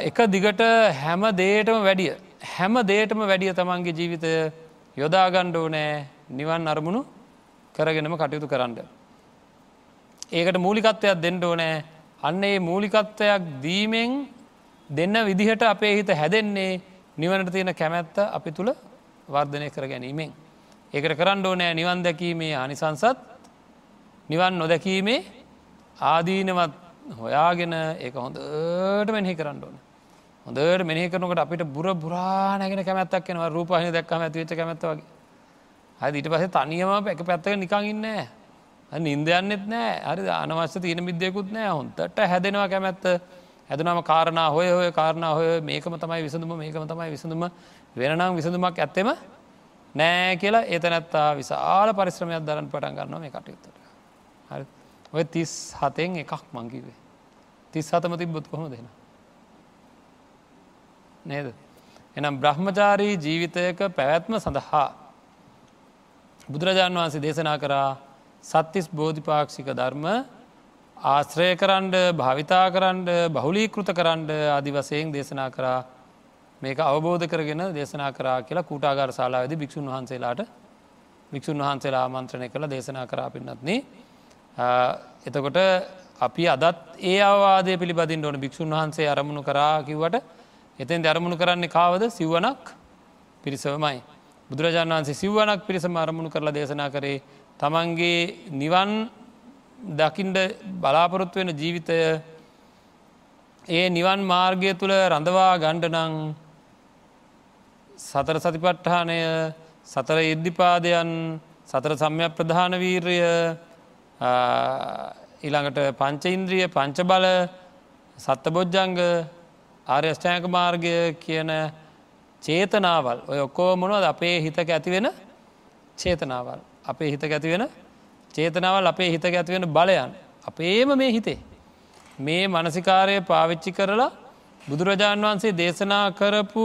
එක දිගට හැම දේටම වැඩිය හැම දේටම වැඩිය තමන්ගේ ජීවිතය යොදාගණ්ඩෝ නෑ නිවන් අරමුණු කරගෙනම කටයුතු කරන්න. ඒකට මූලිකත්වයක් දෙන්නඩෝ නෑ අන්න ඒ මූලිකත්වයක් දීමෙන් දෙන්න විදිහට අපේ හිත හැදෙන්නේ නිවනට තියෙන කැමැත්ත අපි තුළ වර්ධනය කර ගැනීමෙන්. ඒකට කරන්න ඕනෑ නිවන් දැකීමේ අනිසංසත් නිවන් නොදැකීමේ ආදීනවත් හොයාගෙන ඒක හොඳට මෙහි කරන්න ඕන. හොඳට මෙහි කරනකට අපිට බුර බුරාණගෙන කැමැත්තක් එනවා රූපහනි දැක්කම ඇතිවෙච්ච කැමැත්තවගේ. හද ඊට පසේ තනියම පැක පැත්තක නිකං ඉන්නෑ. නින්දයන්නෙත් නෑ. හරි අනවශ්‍ය තියෙන මිද්‍යයකුත් නෑ. හොන්තට හැදෙනවා කැමැත්ත. හැදනම කාරණා හොය හොය කාරණා හොය මේකම තමයි විසඳුම මේකම තමයි විසඳුම. වෙනනම් විසඳුමක් ඇත්තෙම නෑ කියලා ඒතනැත්තා විශාල පරිශ්‍රමයක් දරන් පටන් ගන්නවා මේ කටයුත්තට. හරි. ඔය තිස් හතෙන් එකක් මංකිවේ තිස් හතම තිබ්බොත් කොහොම දෙෙන නේද? එනම් බ්‍රහ්මචාරී ජීවිතයක පැවැත්ම සඳහා බුදුරජාණන් වහන්සේ දේශනා කරා සත්තිස් බෝධිපාක්ෂික ධර්ම ආශ්‍රය කරන්ඩ භාවිතා කරන්ඩ බහුලීකෘත කරන්ඩ අදි වසයෙන් දේශනා කරා. මේක අවබෝධ කරගෙන දේශනා කරා කියලා කූටාගාර ශලාවද භික්ෂූන් වහන්සේලාට භික්ෂූන් වහන්සේලා ආමන්ත්‍රණය කළ දේශනා කරා පින්නත්න එතකොට අපි අදත් ඒ අවාදය පිළිබදින් ඕන. භික්ෂූන් වහන්සේ අරමුණු කරා කිව්වට එතෙන් අරමුණු කරන්නේ කාවද? සිව්වනක් පිරිසවමයි. බුදුරජාණන් වහන්සේ සිව්වනක් පිරිසම අරමුණු කරලා දේශනා කරේ. තමන්ගේ නිවන් දකිින්ඩ බලාපොරොත්තු වෙන ජීවිතය ඒ නිවන් මාර්ගය තුළ රඳවා ගණ්ඩනං සතර සතිපට්ඨානය සතර ඉද්ධිපාදයන් සතර සම්යක් ප්‍රධාන වීර්ය ඊළඟට පංච ඉන්ද්‍රිය පංච බල සත්ත බොජ්ජංග ආර්යෂ්ඨායක මාර්ගය කියන චේතනාවල්. ඔය ඔක්කෝ මොනවද? අපේ හිතක ඇතිවෙන චේතනාවල්. අපේ හිතක ඇතිවෙන චේතනාවල් අපේ හිතක ඇතිවෙන බලයන්. අපේම මේ හිතේ. මේ මනසිකාරය පාවිච්චි කරලා බුදුරජාණන් වහන්සේ දේශනා කරපු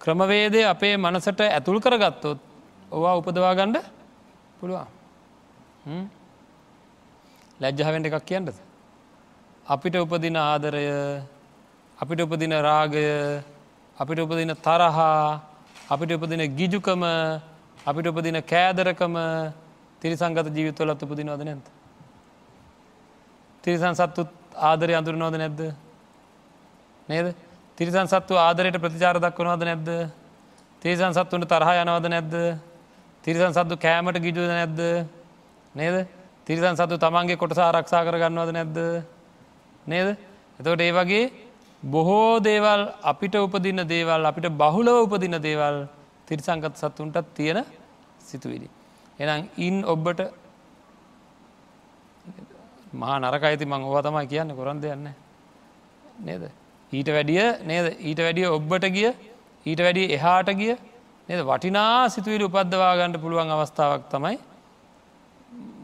ක්‍රමවේදය අපේ මනසට ඇතුල් කරගත්තොත් ඔවා උපදවා ගණ්ඩ පුළුවන්. ලැජ්ජාවෙන්ට එකක් කියන්නද. අපිට උපදින ආදරය අපිට උපදින රාගය අපිට උපදින තරහා අපිට උපදින ගිජුකම අපිට උපදින කෑදරකම තිරිසංගත ජීවිතවලත් උපදිනවද නැත. තිරිසන් සත්තුත් ආදරය අඳුරනෝද නැද්ද? නේද? තිරිසන් සත්තු ආදරයට ප්‍රතිචාර දක්වනවද නැද්ද? තිරිසන් සත්තුන්ට තරහ යනවද නැද්ද? තිරිසන් සත්තු කෑමට ගිජුද නැද්ද? නේද? තිරිසන් සතු තමන්ගේ කොටස ආරක්ෂා කරගන්නවද නැද්ද? නේද? එතකොට ඒ වගේ බොහෝ දේවල් අපිට උපදින්න දේවල් අපිට බහුලව උපදින දේවල් තිරිසංගත සත්තුන්ටත් තියෙන සිතුවිලි. එනම් ඉන් ඔබ්බට මහා නරක අයිති මං ඕවා තමයි කියන්න කොරන් දෙයන්න නේද? ඊට වැඩිය නේද? ඊට වැඩිය ඔබ්බට ගිය ඊට වැඩිය එහාට ගිය නේද? වටිනා සිතුවිලි උපද්දවා ගන්නට පුළුවන් අවස්ථාවක් තමයි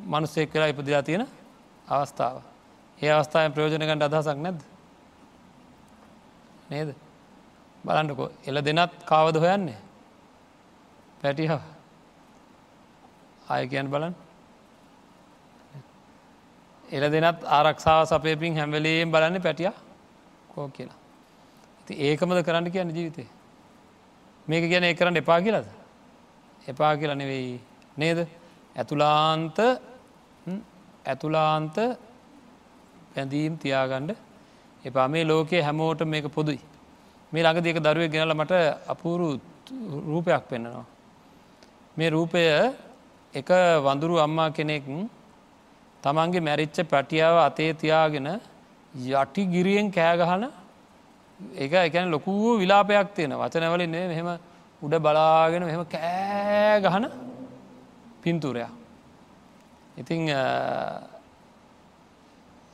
මනුස්සෙක් වෙලා ඉපදිලා තියෙන අවස්ථාව. ඒ අවස්ථාව ප්‍රයෝජන ගණඩ අදහසක් නැද්ද? නේද? බලන්නකෝ එල දෙනත් කාවද හොයන්නේ? පැටිහ ආය කියන් බලන්න එල දෙනත් ආරක්ෂාව සපයපින් හැම්වලේම් බලන්න පැටිය කෝ කියලා. ති ඒකමද කරන්න කියන්න ජීවිතේ. මේක ගැන ඒ කරන්න එපා කියලද. එපා කියලා නෙවෙයි නේද. ඇතුලාන්ත ඇතුලාන්ත පැඳීම් තියාගණ්ඩ එපා මේ ලෝකයේ හැමෝට මේක පොදුයි. මේ ළඟ දෙක දරුව ගෙනල මට අපූරු රූපයක් පෙන්න්නනවා. මේ රූපය එක වඳුරු අම්මා කෙනෙක් තමන්ගේ මැරිච්ච පැටියාව අතේ තියාගෙන යටි ගිරියෙන් කෑගහන ඒක එකන ලොකූ විලාපයක් තියෙන වචනවලින් මෙහෙම උඩ බලාගෙන මෙහෙම කෑගහන පින්තුරයක්. ඉතිං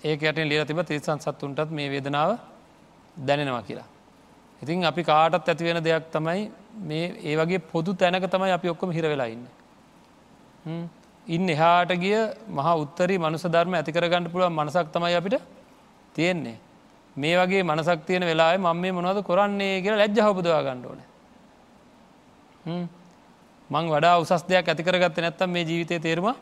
ඒකට ලිය තිබ තිරිසන් සත්තුන්ටත් මේ වේදනාව දැනෙනවා කියලා. ඉතින් අපි කාටත් ඇතිවෙන දෙයක් තමයි මේ ඒ වගේ පොදු තැනක තමයි අපි ඔක්කොම හිරවෙලාඉන්න. ඉන් එහාට ගිය මහ උත්තරී මනුස ධර්ම ඇතිකරගන්නඩ පුළුව මනසක් තමයි අපිට තියෙන්නේ. මේ වගේ මනසක් තියෙන වෙලා මම මේ මොනවද කොරන්නේ කියලා ලැජ්ජ හපුදවා ගණ්ඩෝන. මං වඩා උසස් දෙයක් ඇතිකරගත්ත නැත්තම් මේ ජීවිතය තේරුම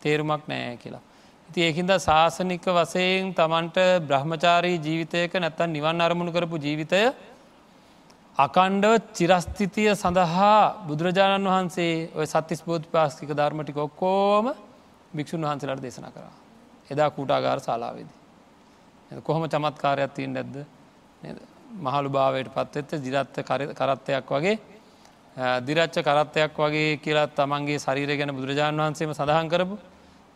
තේරුමක් නෑ කියලා. ඉති ඒකින්ද ශාසනික වසයෙන් තමන්ට බ්‍රහ්මචාරී ජීවිතයක නැත්තන් නිවන් අරමුණු කරපු ජීවිතය අකණ්ඩව චිරස්ථිතිය සඳහා බුදුරජාණන් වහන්සේ ඔය සත්තිස් බෝධ පාස්කික ධර්මටික ඔක්කෝම භික්‍ෂූන් වහන්සේලට දේශන කරා. එදා කූටාගාර ශලාවේදී. කොහොම චමත්කාරයක් තියෙන් නැද්ද මහළු භාවයට පත්වෙත්ත දිරත්ත කරත්තයක් වගේ දිරච්ච කරත්තයක් වගේ කියලා තමන්ගේ ශරීර ගැන බුදුරජාණන් වහන්සේම සඳහන් කරපු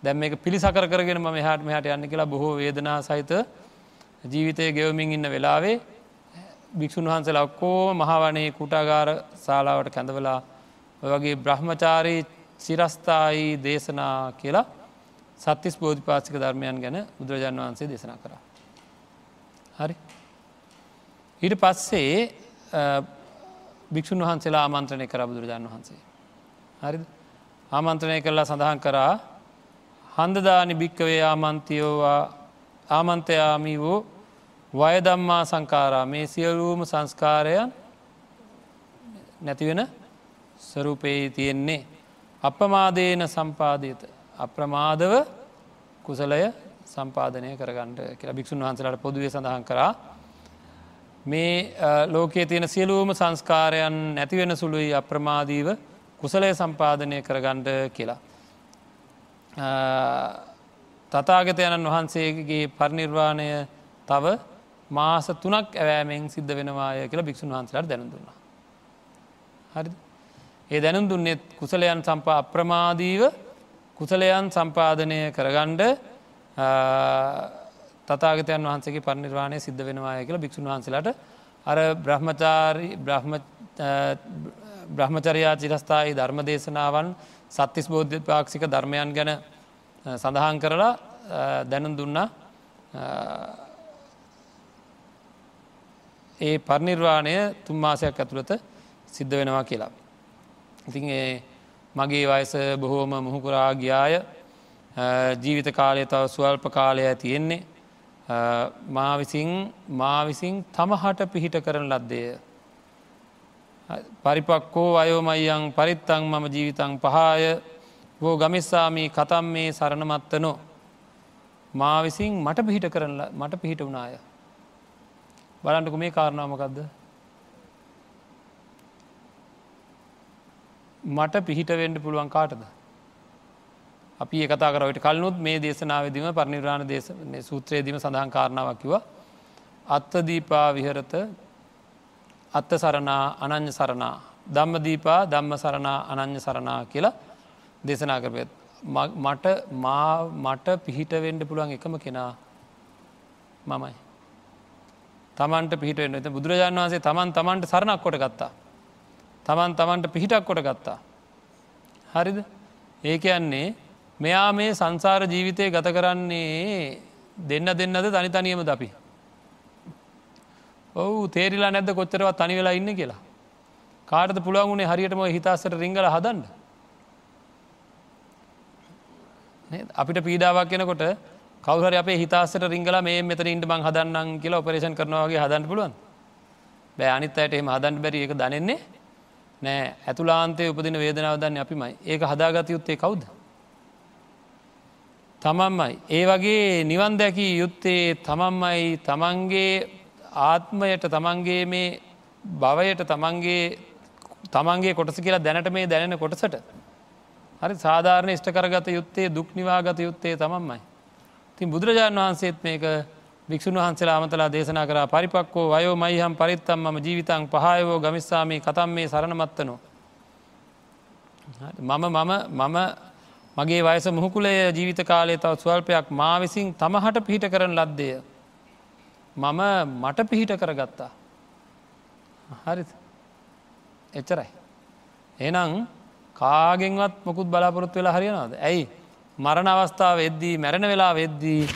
දැම් මේ පිළිසකර කරගෙන ම හට මෙහට යන්න කියලා බොහෝ වේදනා සහිත ජීවිතය ගෙවමින් ඉන්න වෙලාවේ භික්‍ෂූන් වහන්සේලා ඔක්කෝ මහවනේ කුටාගාර ශාලාවට කැඳවලා වගේ බ්‍රහ්මචාරී චිරස්ථායි දේශනා කියලා සත්තිස් බෝධිපාසික ධර්මයන් ගැන බුදුරජාණන් වහන්සේ දේශනා කරා. හරි ඊට පස්සේ භික්‍ෂූන් වහන්සේලා ආමන්ත්‍රණය කර බුදුරජාණන් වහන්සේ. හරි ආමන්ත්‍රණය කරලා සඳහන් කරා හන්දදානි භික්කවේ ආමන්තියෝවා ආමන්තයාමී වූ වයදම්මා සංකාරා මේ සියලූම සංස්කාරයන් නැතිවෙන ස්වරූපයේ තියෙන්නේ. අපමාදේන සම්පාදීත අප්‍රමාදව කුසලය සම්පාධනය කරගන්නට කියලා භික්ෂුන් වහන්සලට පොදුවේ සඳහන් කරා මේ ලෝකයේ තියෙන සියලූම සංස්කාරයන් නැතිවෙන සුළුයි අප්‍රමාදීව කුසලය සම්පාධනය කරගණ්ඩ කියලා. තතාගතයණන් වහන්සේගේ පරිනිර්වාණය තව මාස තුනක් ඇවෑමෙන් සිද්ධ වෙනවාය කියලා භික්ෂුන් වහන්සලට දැන දුන්නා. හරි ඒ දැනුම් දුන්නෙත් කුසලයන් සම්පා අප්‍රමාදීව කුසලයන් සම්පාධනය කරගණ්ඩ තතාගතයන් වහන්සේගේ පරිනිර්වාණය සිද්ධ වෙනවාය කියලා භික්ෂුන් වහන්සලට අර බ්‍රහ්මචාරී බ්‍රහ්මචරයා චිරස්ථායි ධර්ම දේශනාවන් සත්තිස් බෝධ්‍ය පාක්ෂික ධර්මයන් ගැන සඳහන් කරලා දැනුම් දුන්නා ඒ පරිනිර්වාණය තුන් මාසයක් ඇතුළත සිද්ධ වෙනවා කියලා. ඉතින් ඒ මගේ වයස බොහෝම මුහුකුරා ගියාය ජීවිත කාලය තව ස්වල්ප කාලය තියෙන්නේ මා විසින් මා විසින් තමහට පිහිට කරන ලද්දේය. පරිපක්කෝ අයෝමයියන් පරිත්තං මම ජීවිතං පහාය වෝ ගමිස්සාමී කතම් මේ සරණමත්තනෝ මා විසින් මට පිහිට කරන මට පිහිට වුණාය. බලන්ටක මේ කාරණාමකක්ද මට පිහිටවෙන්ඩ පුළුවන් කාටද? අපි ඒ කතා කරවට කලනුත් මේ දේශනාවදීම පරිනිර්ාණ දේශ සූත්‍රයේදීම සඳහන් කාරණාවකිව අත්තදීපා විහරත අත්ත සරණා අනං්‍ය සරණා ධම්මදීපා ධම්ම සරණා අනං්‍ය සරණා කියලා දේශනා කරපයත් මට මට පිහිටවෙන්ඩ පුළුවන් එකම කෙනා මමයි. තමන්ට පිහිටෙන් ඇත බුදුරජාණන් වන්සේ තමන් තමන්ට සරණක් කොට ගත්තා. තමන් තමන්ට පිහිටක් කොට ගත්තා. හරිද ඒ කියන්නේ මෙයා මේ සංසාර ජීවිතය ගත කරන්නේ දෙන්න දෙන්නද තනි තනියම දපි. ඔවු තේරිලා නැද කොච්චරවත් තනි වෙලා ඉන්න කියලා. කාටද පුළුවන්ුණේ හරියටම හිතාසට රිංගල හදන්න. අපිට පීඩාවක් කෙනකොට කවුහර අපේ හිතාසට රිංගල මේ මෙතන ඉන්ට බං හදන්නම් කියලා ඔපරේෂන් කරනවාගේ හදන්න පුළුවන් බෑ අනිත් අයට එම හදන් බැරි එක දනෙන්නේ නෑ. ඇතුලාන්තේ උපදින වේදනාව දන්න අපිමයි. ඒක හදාගත යුත්තේ කවුද? තමන්මයි. ඒ වගේ නිවන් දැකී යුත්තේ තමන්මයි. තමන්ගේ ආත්මයට තමන්ගේ මේ භවයට තමන්ගේ තමන්ගේ කොටස කියලා දැනට මේ දැනෙන කොටසට හරි සාධාරණ ඉෂ්ට කරගත යුත්තේ දුක් නිවාගත යුත්තේ තමන්මයි. තින් බුදුරජාණන් වහන්සේත් මේක භික්ෂුන් වහන්සේලා අමතලා දේශනා කර පරිපක්කෝ වයෝ මයිහම් පරිත්තම් ම ජීවිතන් පහයවෝ ගමිස්සාමී කතම් මේ සරණමත්තනෝ. මම මම මම මගේ වයස මුහකුලය ජීවිත කාලය තව ස්වල්පයක් මා විසින් තමහට පිහිට කරන ලද්දය. මම මට පිහිට කරගත්තා. හරි එච්චරයි. එනම් කාගෙන්වත් මොකුත් බලාපොරොත්තු වෙලා හරියනවාද ඇයි මරණ අවස්ථාව වෙද්දී මැරණ වෙලා වෙද්දී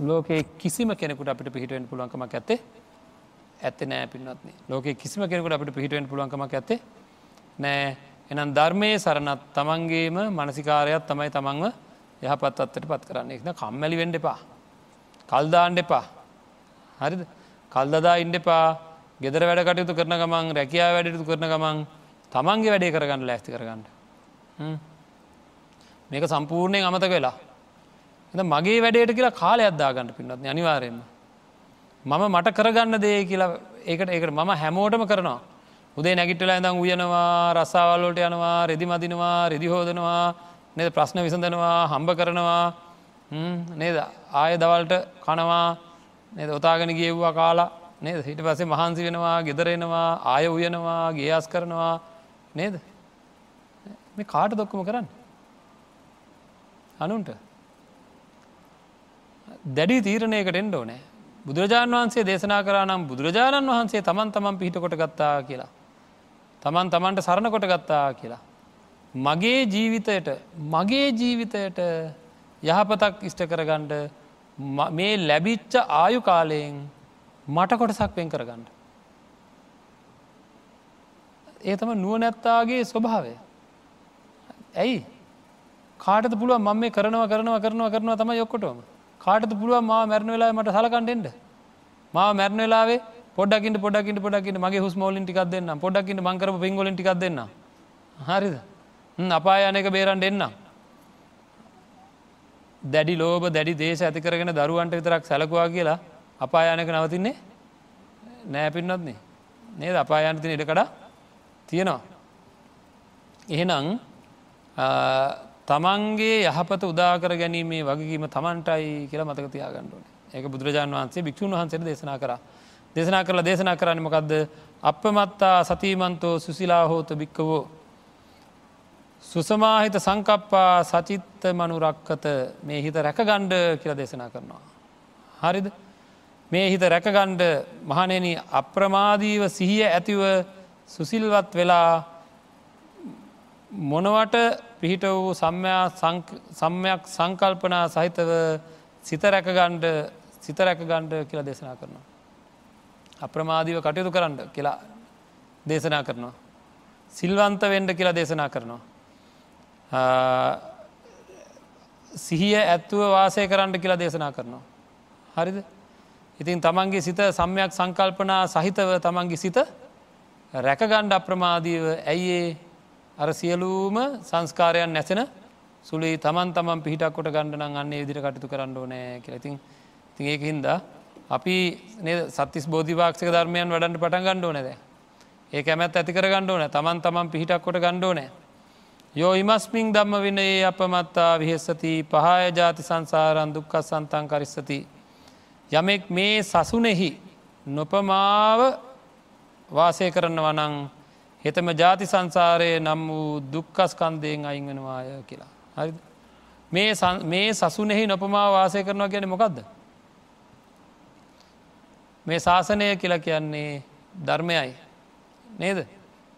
ලෝකේ කිසිම කෙනෙකුට අපිට පිහිටුවෙන් පුළුවන්කමක් ඇත්තේ? ඇත්ත නෑ පින්නත්න ලෝක කිසිම කෙනෙකුට අපිට පිහිටුවෙන් පුළුවන්කමක් ඇත්තේ නෑ. එනම් ධර්මය සරණත් තමන්ගේම මනසිකාරයක් තමයි තමන්ව යහපත් අත්තට පත් කරන්න එක්න කම්මැලි වෙන්ඩ එපා. කල්දාන්ඩ එපා. හරිද? කල්දදා ඉන්ඩ එපා. ගෙදර වැඩ කටයුතු කරන ගමන් රැකයා වැඩයුතු කරන ගමන් තමන්ගේ වැඩේ කරගන්න ලැස්ති කරගන්න. මේක සම්පූර්ණයෙන් අමතක වෙලා. එ මගේ වැඩේට කියලා කාලය අද්දාගන්න පින්නත් අනිවාරයෙන්ම. මම මට කරගන්න දේ කියලා ඒකට ඒකට මම හැමෝටම කරනවා. උදේ නැගිටල ඇඳම් උයනවා රස්සාවල්ලෝට යනවා රෙදි මදිනවා රෙදි හෝදනවා නද? ප්‍රශ්න විසඳනවා හම්බ කරනවා. නේද? ආය දවල්ට කනවා නද? ඔතාගෙන ගියව්වා කාලා නේද? හිට පසේ මහන්සි වෙනවා ගෙදරෙනවා ආය උයනවා ගේයස් කරනවා නේද? මේ කාට දොක්කම කරන්න? අනුන්ට දැඩි තීරණයකට එන්ඩ ඕනෑ බුදුරජාණන් වහන්සේ දේශනා කරා නම් බුදුරජාණන් වහන්සේ තමන් තමන් පිහිට කොට ගත්තා කියලා. තමන් තමන්ට සරණ කොට ගත්තා කියලා. මගේ ජීවිතයට මගේ ජීවිතයට යහපතක් ඉෂ්ට කරගණ්ඩ මේ ලැබිච්ච ආයු කාලයෙන් මට කොටසක් වෙන් කරගන්නඩ. ඒ තම නුව නැත්තාගේ ස්වභාවය. ඇයි කාටත පුළුව මම මේ කරනවා කරනවා කරනවා කරනවා තම යොක්කොටම කාටත පුළුව මා මැරණ වෙලා මට සලකන්ඩෙන්ට මා මැරණ වෙලාවේ පොඩ්ඩකින්ට පොඩකින්ට පොඩකින්ට මගේ හුස්මෝලින් ටිකක් දෙන්න පොඩකින්ට මංකර පිංගොලින් ටිකක් දෙන්න හරිද? අපායනක බේරන්ට එන්න දැඩි ලෝබ දැඩි දේශ ඇති කරගෙන දරුවන්ට විතරක් සැලකවා කියලා අපායනක නවතින්නේ නෑපින්නත්න්නේ නේද? අපායනතින ඉඩකඩ තියෙනවා. එහෙනම් තමන්ගේ යහපත උදාකර ගැනීමේ වගේීම තමන්ටයි කියලා මතක තියාගන්නඩුවන ඒක බුදුරජාන් වහන්සේ භික්ෂූන් වහන්සේට දේශනා කර. දේශනා කරලා දේශනා කරන්න මොකක්ද අපමත්තා සතීමන්තෝ සුසිලා හෝත භික්කවෝ සුසමාහිත සංකප්පා සචිත්ත මනුරක්කත. මේ හිත රැකගණ්ඩ කියලා දේශනා කරනවා. හරිද? මේ හිත රැකගණ්ඩ මහනෙන අප්‍රමාදීව සිහිය ඇතිව සුසිල්වත් වෙලා මොනවට පිහිට වූ සම්යක් සංකල්පනා සහිතව සිත රැකගණ්ඩ සිත රැකගණ්ඩ කියලා දේශනා කරනවා. අප්‍රමාදීව කටයුතු කරන්න කියලා දේශනා කරනවා. සිල්වන්ත වෙන්ඩ කියලා දේශනා කරනවා. සිහිය ඇත්තුව වාසය කරන්න කියලා දේශනා කරනවා. හරිද ඉතින් තමන්ගේ සිත සම්යක් සංකල්පනා සහිතව තමන්ගේ සිත රැකගණ්ඩ අප්‍රමාදීව ඇයිඒ අර සියලූම සංස්කාරයන් නැසෙන සුළේ තමන් තමන් පිහිටක් කොට ගණඩන අන්නේ විදිර කටතු කරන්න ඕනෑ කියලතින් තිඒ හින්ද අපි සත්තිස් බෝධිවාක්ෂක ධර්මයන් වැඩන්ට පටන් ගණ්ඩෝ නැද ඒ ඇමත් ඇති කර ගණ්ඩෝන තමන් තමන් පිහිටක් කොට ගණ්ඩෝ නෑ යෝ ඉමස්මින් දම්ම විනයේ අපමත්තා විහෙස්සති පහය ජාති සංසාරන් දුක්කත් සන්තන් කරිස්සති. යමෙක් මේ සසුනෙහි නොපමාව වාසය කරන්න වනං හෙතම ජාති සංසාරය නම් වූ දුක්කස්කන්දයෙන් අයිංගෙනවාය කියලා. හරි මේ සසුනෙහි නොපමා වාසය කරනවා ගැන මොකක්ද. මේ ශාසනය කියලා කියන්නේ ධර්මයයි. නේද.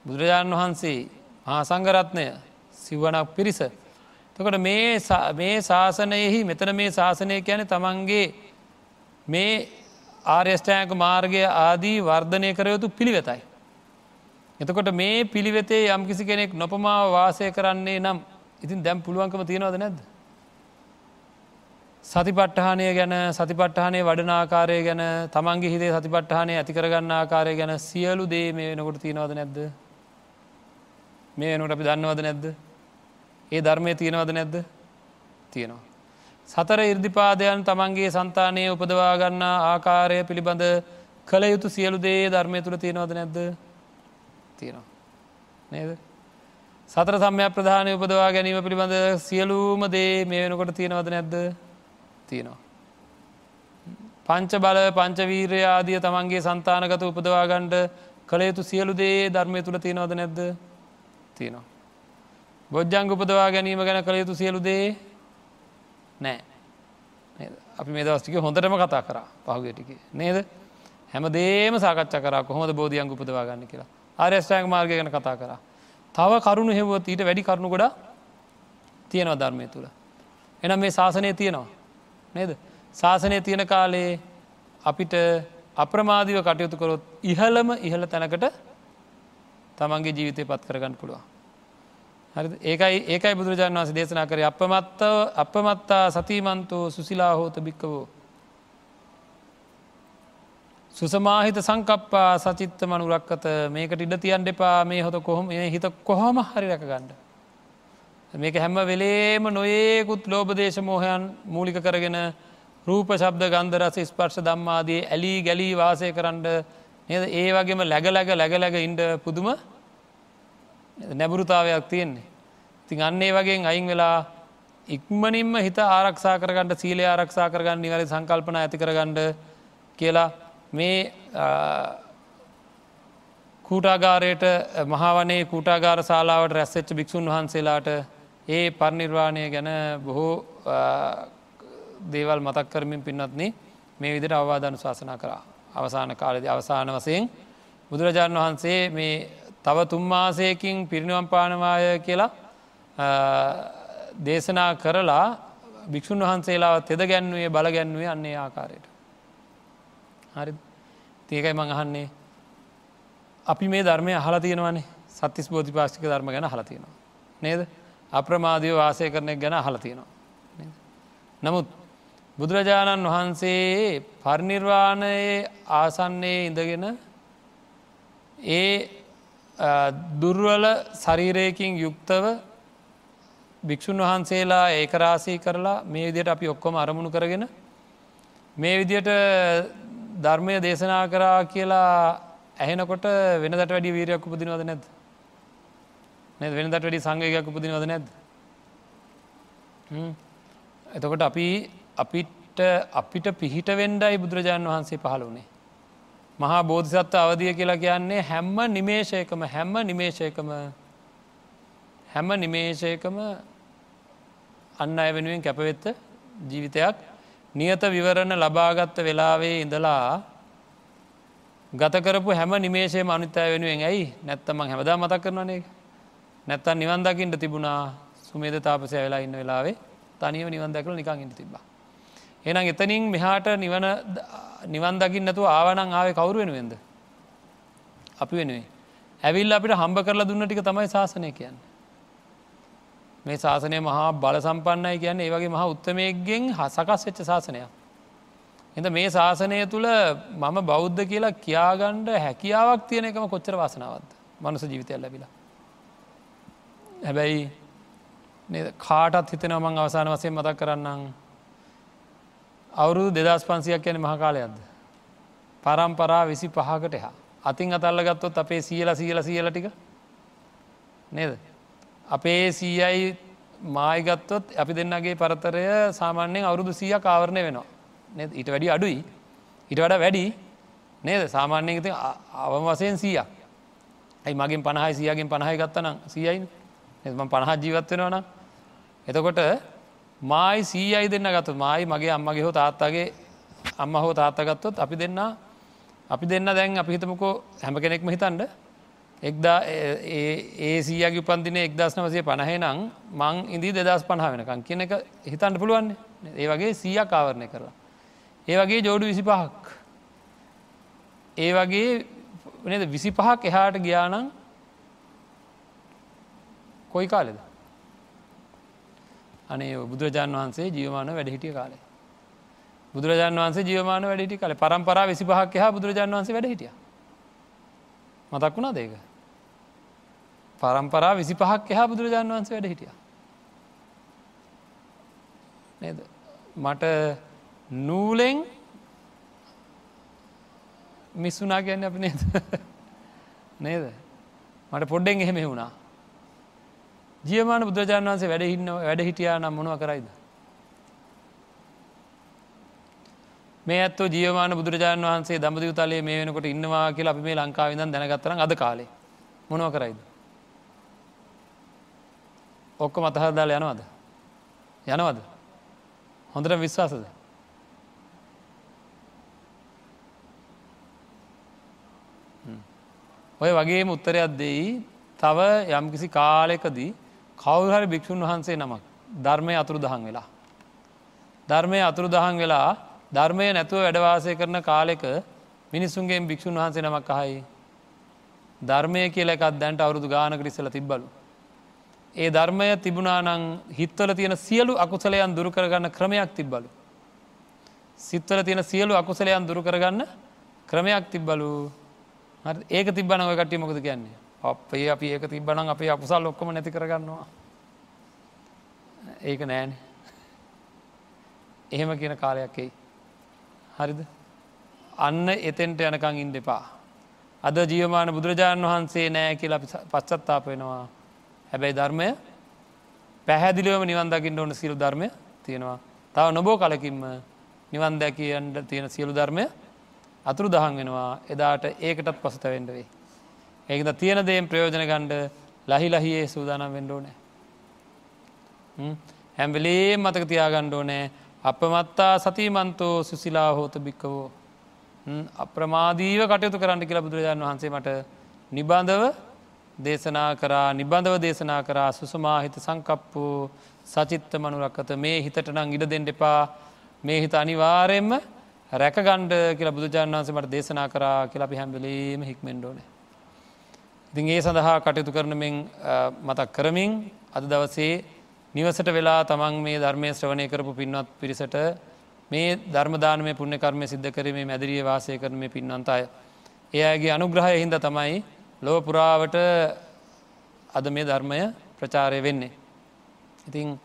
බුදුරජාණන් වහන්සේ මහා සංගරත්නය සිව්වනක් පිරිස. තකොට මේ ශාසනයෙහි මෙතන මේ ශාසනය කියන තමන්ගේ මේ ආර්යෂ්ඨායක මාර්ගය ආදී වර්ධනය කරයුතු පිළිවෙතයි. එතකොට මේ පිළිවෙතේ යම් කිසි කෙනෙක් නොපමාව වාසය කරන්නේ නම් ඉතින් දැම් පුළුවන්කම තියෙනවද නැද්ද. සතිපට්ඨානය ගැන සතිපට්ඨානය වඩනාකාරය ගැන තමන්ගේ හිදේ සතිපට්ඨානය ඇතිකරගන්න ආකාරය ගැන සියලු දේ මේ වෙනකොට තියෙනවද නැද්ද. මේ වෙනට අපි දන්නවද නැද්ද. ඒ ධර්මය තියෙනවද නැද්ද තියෙනවා. සතර ඉර්දිපාදයන් තමන්ගේ සන්තානය උපදවාගන්න ආකාරය පිළිබඳ කළ යුතු සියලු දේ ධර්මය තුළ තියෙනවද නැද්ද තියෙනවා. නේද. සතර සම්යක් ප්‍රධානය උපදවා ගැනීම පිළිබඳ සියලූම දේ මේ වෙනකොට තියෙනවද නැද්ද තියෙනවා. පංච බල පංචවීරය ආදිය තමන්ගේ සන්තානගත උපදවාගණ්ඩ කළ යුතු සියලු දේ ධර්මය තුළ තියෙනවද නැද්ද තියෙනවා. බොජ්ජංග උපදවා ගැනීම ගැන කළ යුතු සියලු දේ නෑ අපි මේ දවස්ටික හොඳටම කතා කරා පහුගටික නේද හැම දේම සාකච්ඡ කර කොහොමද බෝධියංග උපදවා ගන්න කියලා ආර්යෂ්ටෑංග මාර්ගය ගැන කතා කර. තව කරුණු හෙවුවත් ඊට වැඩි කරුණු ගොඩ තියෙනවා ධර්මය තුළ. එනම් මේ ශාසනය තියෙනවා. නේද. ශාසනය තියෙන කාලේ අපිට අප්‍රමාධීව කටයුතු කොරොත් ඉහළම ඉහළ තැනකට තමන්ගේ ජීවිතය පත් කරගන්න පුළුවන්. හරි ඒකයි ඒකයි බුදුරජාණන් වන්ස දේශනා කර අපමත්ත අපමත්තා සතිමන්තෝ සුසිලා හෝත භික්කවෝ. සුසමාහිත සංකප්පා සචිත්ත මනුරක්කත මේකට ඉඩ තියන් දෙපා මේ හොත කොහොම හිත කොහොම හරි රැක ගණ්ඩ. මේක හැම වෙලේම නොඒකුත් ලෝබදේශ මෝහයන් මූලික කරගෙන රූප ශබ්ද ගන්දරස ස්පර්ශ දම්මාදී ඇලී ගැලී වාසය කරන්න නද ඒ වගේම läගලැග läගලැග ඉන්ඩ පුදුම නැබුරුතාවයක් තියෙන්නේ. තින් අන්නේ වගේ අයින් වෙලා ඉක්මනින්ම හිත ආරක්ෂා කරගන්නට සීලය ආරක්ෂා කරගන්න නිවැරි සංකල්පන ඇති කරගන්නඩ කියලා මේ කූටාගාරයට මහාවනේ කූටාගාර ශලාවට රැස්සච්ච භික්‍ෂූන් වහන්සේලාට ඒ පරනිර්වාණය ගැන බොහෝ දේවල් මතක් කරමින් පින්නත්න මේ විදිට අවවාධනු ශාසනා කරා අවසාන කාලද අවසාන වසයෙන් බුදුරජාණන් වහන්සේ මේ තව තුම්මාසයකින් පිරිනිවම් පානවාය කියලා දේශනා කරලා භික්‍ෂූන් වහන්සේලා තෙද ගැන්වේ බල ගැන්වේ අන්නේ ආකාරයට. හරි. තියකයි මං අහන්නේ. අපි මේ ධර්මය අහලා තියෙනවනේ. සත්තිස් බෝධි පාෂික ධර්ම ගැන හලතියෙනවා. නේද? අප්‍රමාදය වාසය කරනෙක් ගැන හලතියෙනවා. නමුත් බුදුරජාණන් වහන්සේ පරිනිර්වාණයේ ආසන්නේ ඉඳගෙන ඒ දුර්වල ශරීරයකින් යුක්තව භික්‍ෂූන් වහන්සේලා ඒකරාසී කරලා මේ විදියට අපි ඔක්කොම අරමුණු කරගෙන මේ විදියට ධර්මය දේශනා කරා කියලා ඇහෙනකොට වෙනදට වැඩි වීරයක් උපදිනවද නැද? නැ වෙනදට වැඩි සංගයක් උපදිනවද නැද එතකොට අපි අපිට අපිට පිහිට වෙන්ඩයි බුදුරජාණන් වහන්සේ පහළ වනේ මහා බෝධිසත්ව අවදිය කියලා කියන්නේ හැම්ම නිමේශයකම හැම්ම නිමේශයකම හැම නිමේශයකම අන්න අය වෙනුවෙන් කැපවෙත්ත ජීවිතයක් නියත විවරණ ලබාගත්ත වෙලාවේ ඉඳලා ගතකරපු හැම නිමේශය මනුත්තය වෙනුවෙන් ඇයි නැත්තම හැමදා මතක් කරනවානේ නැත්තන් නිවන් දකිින්ට තිබුණා සුමේද තාපසය වෙලා ඉන්න වෙලාවේ තනිව නිවන් දැකල නිකං ඉට තිබා. එනම් එතනින් මෙහාට නිවන නිවන් දකිින් නැතුව ආවනං ආවේ කවරු වෙනුවෙන්ද. අපි වෙනුවේ. ඇවිල් අපිට හම්බ කරලා දුන්න ටික තමයි ශාසනය කියන්න. මේ ශාසනය මහා බල සම්පන්නයි කියන්න ඒවගේ මහා උත්තමයක්ගෙන් හසකස් වෙච්ච ශාසනයක්. එද මේ ශාසනය තුළ මම බෞද්ධ කියලා කියාගණ්ඩ හැකියාවක් තියෙන එකම කොච්චර වාසනාවත්ද මනුස ජීවිතය ලැබිලා. හැබැයි කාටත් හිතනව මං අවසාන වසයෙන් මතක් කරන්නම් අවුරුදු දෙදස් පන්සියක් යන මහකාලයක්ද. පරම්පරා විසි පහකට එහා. අතින් අතල්ල ගත්තොත් අපේ සියල සියල සියල ටික නේද. අපේ සීයයි මායිගත්තොත් අපි දෙන්නගේ පරතරය සාමාන්‍යයෙන් අවුරුදු සිය කාවරණය වෙනවා. ඊට වැඩි අඩුයි. ඉට වඩ වැඩි. නේද? සාමාන්‍යයෙන් ති අවම වසයෙන් සීයක්. ඇයි මගින් පණහයි සියගෙන් පණහයි ගත්තනම් සියයින් එම පණහත් ජීවත් වෙනවනම් එතකොට මායි සීයයි දෙන්න ගත්තු මයි මගේ අම්මගේ හෝ තාත්තාගේ අම්ම හෝ තාත්තගත්තොත් අපි දෙන්න අපි දෙන්න දැන් අපි හිතමකෝ හැම කෙනෙක්ම හිතන්ඩ එක්දා ඒ සීයගේ උපන්දින එක්දස් නවසය පණහේ නං මං ඉදී දෙදස් පණහා වෙනකං කියන එක හිතන්ට පුළුවන් ඒ වගේ සීය කාවරණය කරලා. ඒ වගේ ජෝඩු විසි පහක්. ඒ වගේ නද විසි පහක් එහාට ගියානං කොයි කාලෙද. අනේ බුදුරජාන් වහන්සේ ජීවමාන වැඩහිටිය කාලේ. බුදුරජාන් වන්සේ ජීවමාන වැඩිටි කල පරම්පරා විසි පහක් හා බුදුරජාන් වන්සේ වැඩහිටිය. මතක් වුණා දේක. පරම්පරා විසි පහක් එහා බුදුරජාන් වන්සේ වැඩ හිටිය. නේද මට නූලෙන් මිස්සුනා කියන්න අපි නේද නේද මට පොඩ්ඩෙන් එහෙම වුණා ජියමාන බුදුරජාණන් වන්සේ වැඩහින්න වැඩ හිටියා නම් මොනව කරයිද. මේ ඇත්ව ජියමාන බුදුරජාණන් වහන්සේ දමදි තලේ මේ වෙනකොට ඉන්නවා කියලා අපි මේ ලංකාවිදන් දැනගත්තරන අද කාලේ මොනව කරයිද. ඔක්ක මතහදාල යනවද. යනවද. හොඳට විශ්වාසද. ඔය වගේම උත්තරයක් දෙයි තව යම්කිසි කාලෙකදී කවුහරි භික්‍ෂූන් වහන්සේ නමක් ධර්මය අතුරු දහන් වෙලා. ධර්මය අතුරු දහන් වෙලා ධර්මය නැතුව වැඩවාසය කරන කාලෙක මිනිස්සුන්ගේ භික්‍ෂූන් වහන්සේ නමක් අහයි. ධර්මය කියල එකත් දැන්ට අවුරුදු ගානකට ඉස්සල තිබ්බලු. ඒ ධර්මය තිබුණානං හිත්වල තියෙන සියලු අකුසලයන් දුරු කරගන්න ක්‍රමයක් තිබ්බලු. සිත්වල තියෙන සියලු අකුසලයන් දුරු කරගන්න ක්‍රමයක් තිබ්බලු ඒක තිබ්බන ඔය කටිය මොකද කියන්නේ අපේ අපි ඒක තිබ්බනම් අපේ අකුසල් ඔක්කොම නැති කරගන්නවා ඒක නෑන එහෙම කියන කාලයක්කෙයි හරිද? අන්න එතෙන්ට යනකං ඉන් දෙපා අද ජීවමාන බුදුරජාණන් වහන්සේ නෑ කියලා පශ්චත්තාප වෙනවා. හැබැයි ධර්මය පැහැදිලිවම නිවන් දකිින් ඕන සිරු ධර්මය තියෙනවා. තව නොබෝ කලකින්ම නිවන් දැකියන්ට තියෙන සියලු ධර්මය අතුරු දහන් වෙනවා. එදාට ඒකටත් පසුතවෙන්ඩ වේ. ඒකද තියෙන දේම් ප්‍රයෝජන ගණ්ඩ ලහි ලහියේ සූදානම් වෙන්ඩෝනෑ. හැම්බලේ මතක තියාගණ්ඩෝ නෑ අපමත්තා සතිමන්තෝ සුසිලා හෝත භික්කවෝ. අප්‍රමාදීව කටයුතු කරන්න කියලා බුදුරජාණන් වහන්සේ මට නිබන්ධව දේශනා කරා නිබඳව දේශනා කරා සුසමාහිත සංකප්පු සචිත්ත මනුරක්කත මේ හිතට නං ඉඩ දෙෙන්ඩ එපා මේ හිත අනිවාරයෙන්ම රැකගණ්ඩ කියලා බුදුජාන් වන්සේ මට දේශනා කරා කියලා අපි හැම්බලීම හික්මෙන්ඩෝන. ඉතින් ඒ සඳහා කටයුතු කරනමෙන් මතක් කරමින් අද දවසේ නිවසට වෙලා තමන් මේ ධර්මය ශ්‍රවණය කරපු පින්වත් පිරිසට මේ ධර්මදානමය පුුණ්‍යකර්මය සිද්ධ කරීමේ මැදිරිය වාසය කරන මේ පින්වන්ත අය. ඒ අයගේ අනුග්‍රහය හින්ද තමයි ලොව පුරාවට අද මේ ධර්මය ප්‍රචාරය වෙන්නේ. ඉතිං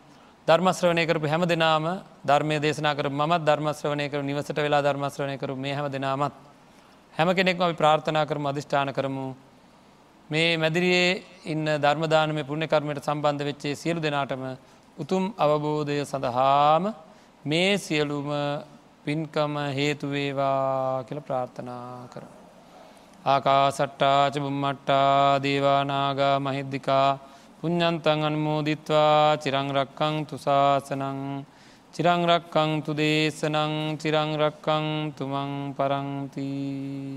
ධර්මශ්‍රවනය කරපු හැම දෙනාම ධර්මය දේශනා කර මත් ධර්මශ්‍රවනය කර නිවසට වෙලා ධර්මශ්‍රවනය කරු මේ හැම දෙනාමත් හැම කෙනෙක්ම අපි ප්‍රාර්ථනා කරම අධිෂ්ඨාන කරමු මේ මැදිරියේ ඉන්න ධර්මදානම පුුණ්‍යකර්මයට සම්බන්ධ වෙච්චේ සියලු දෙනාටම උතුම් අවබෝධය සඳහාම මේ සියලුම පින්කම හේතුවේවා කියල ප්‍රාර්ථනා කර. ආකා සට්ටාච බුම්මට්ටා දේවානාගා මහිද්දිකා පුඤ්ඥන්තන් අන්මෝදිත්වා චිරංරක්කං තුසාසනං චිරංරක්කං තු දේශනං චිරංරක්කං තුමං පරංතිී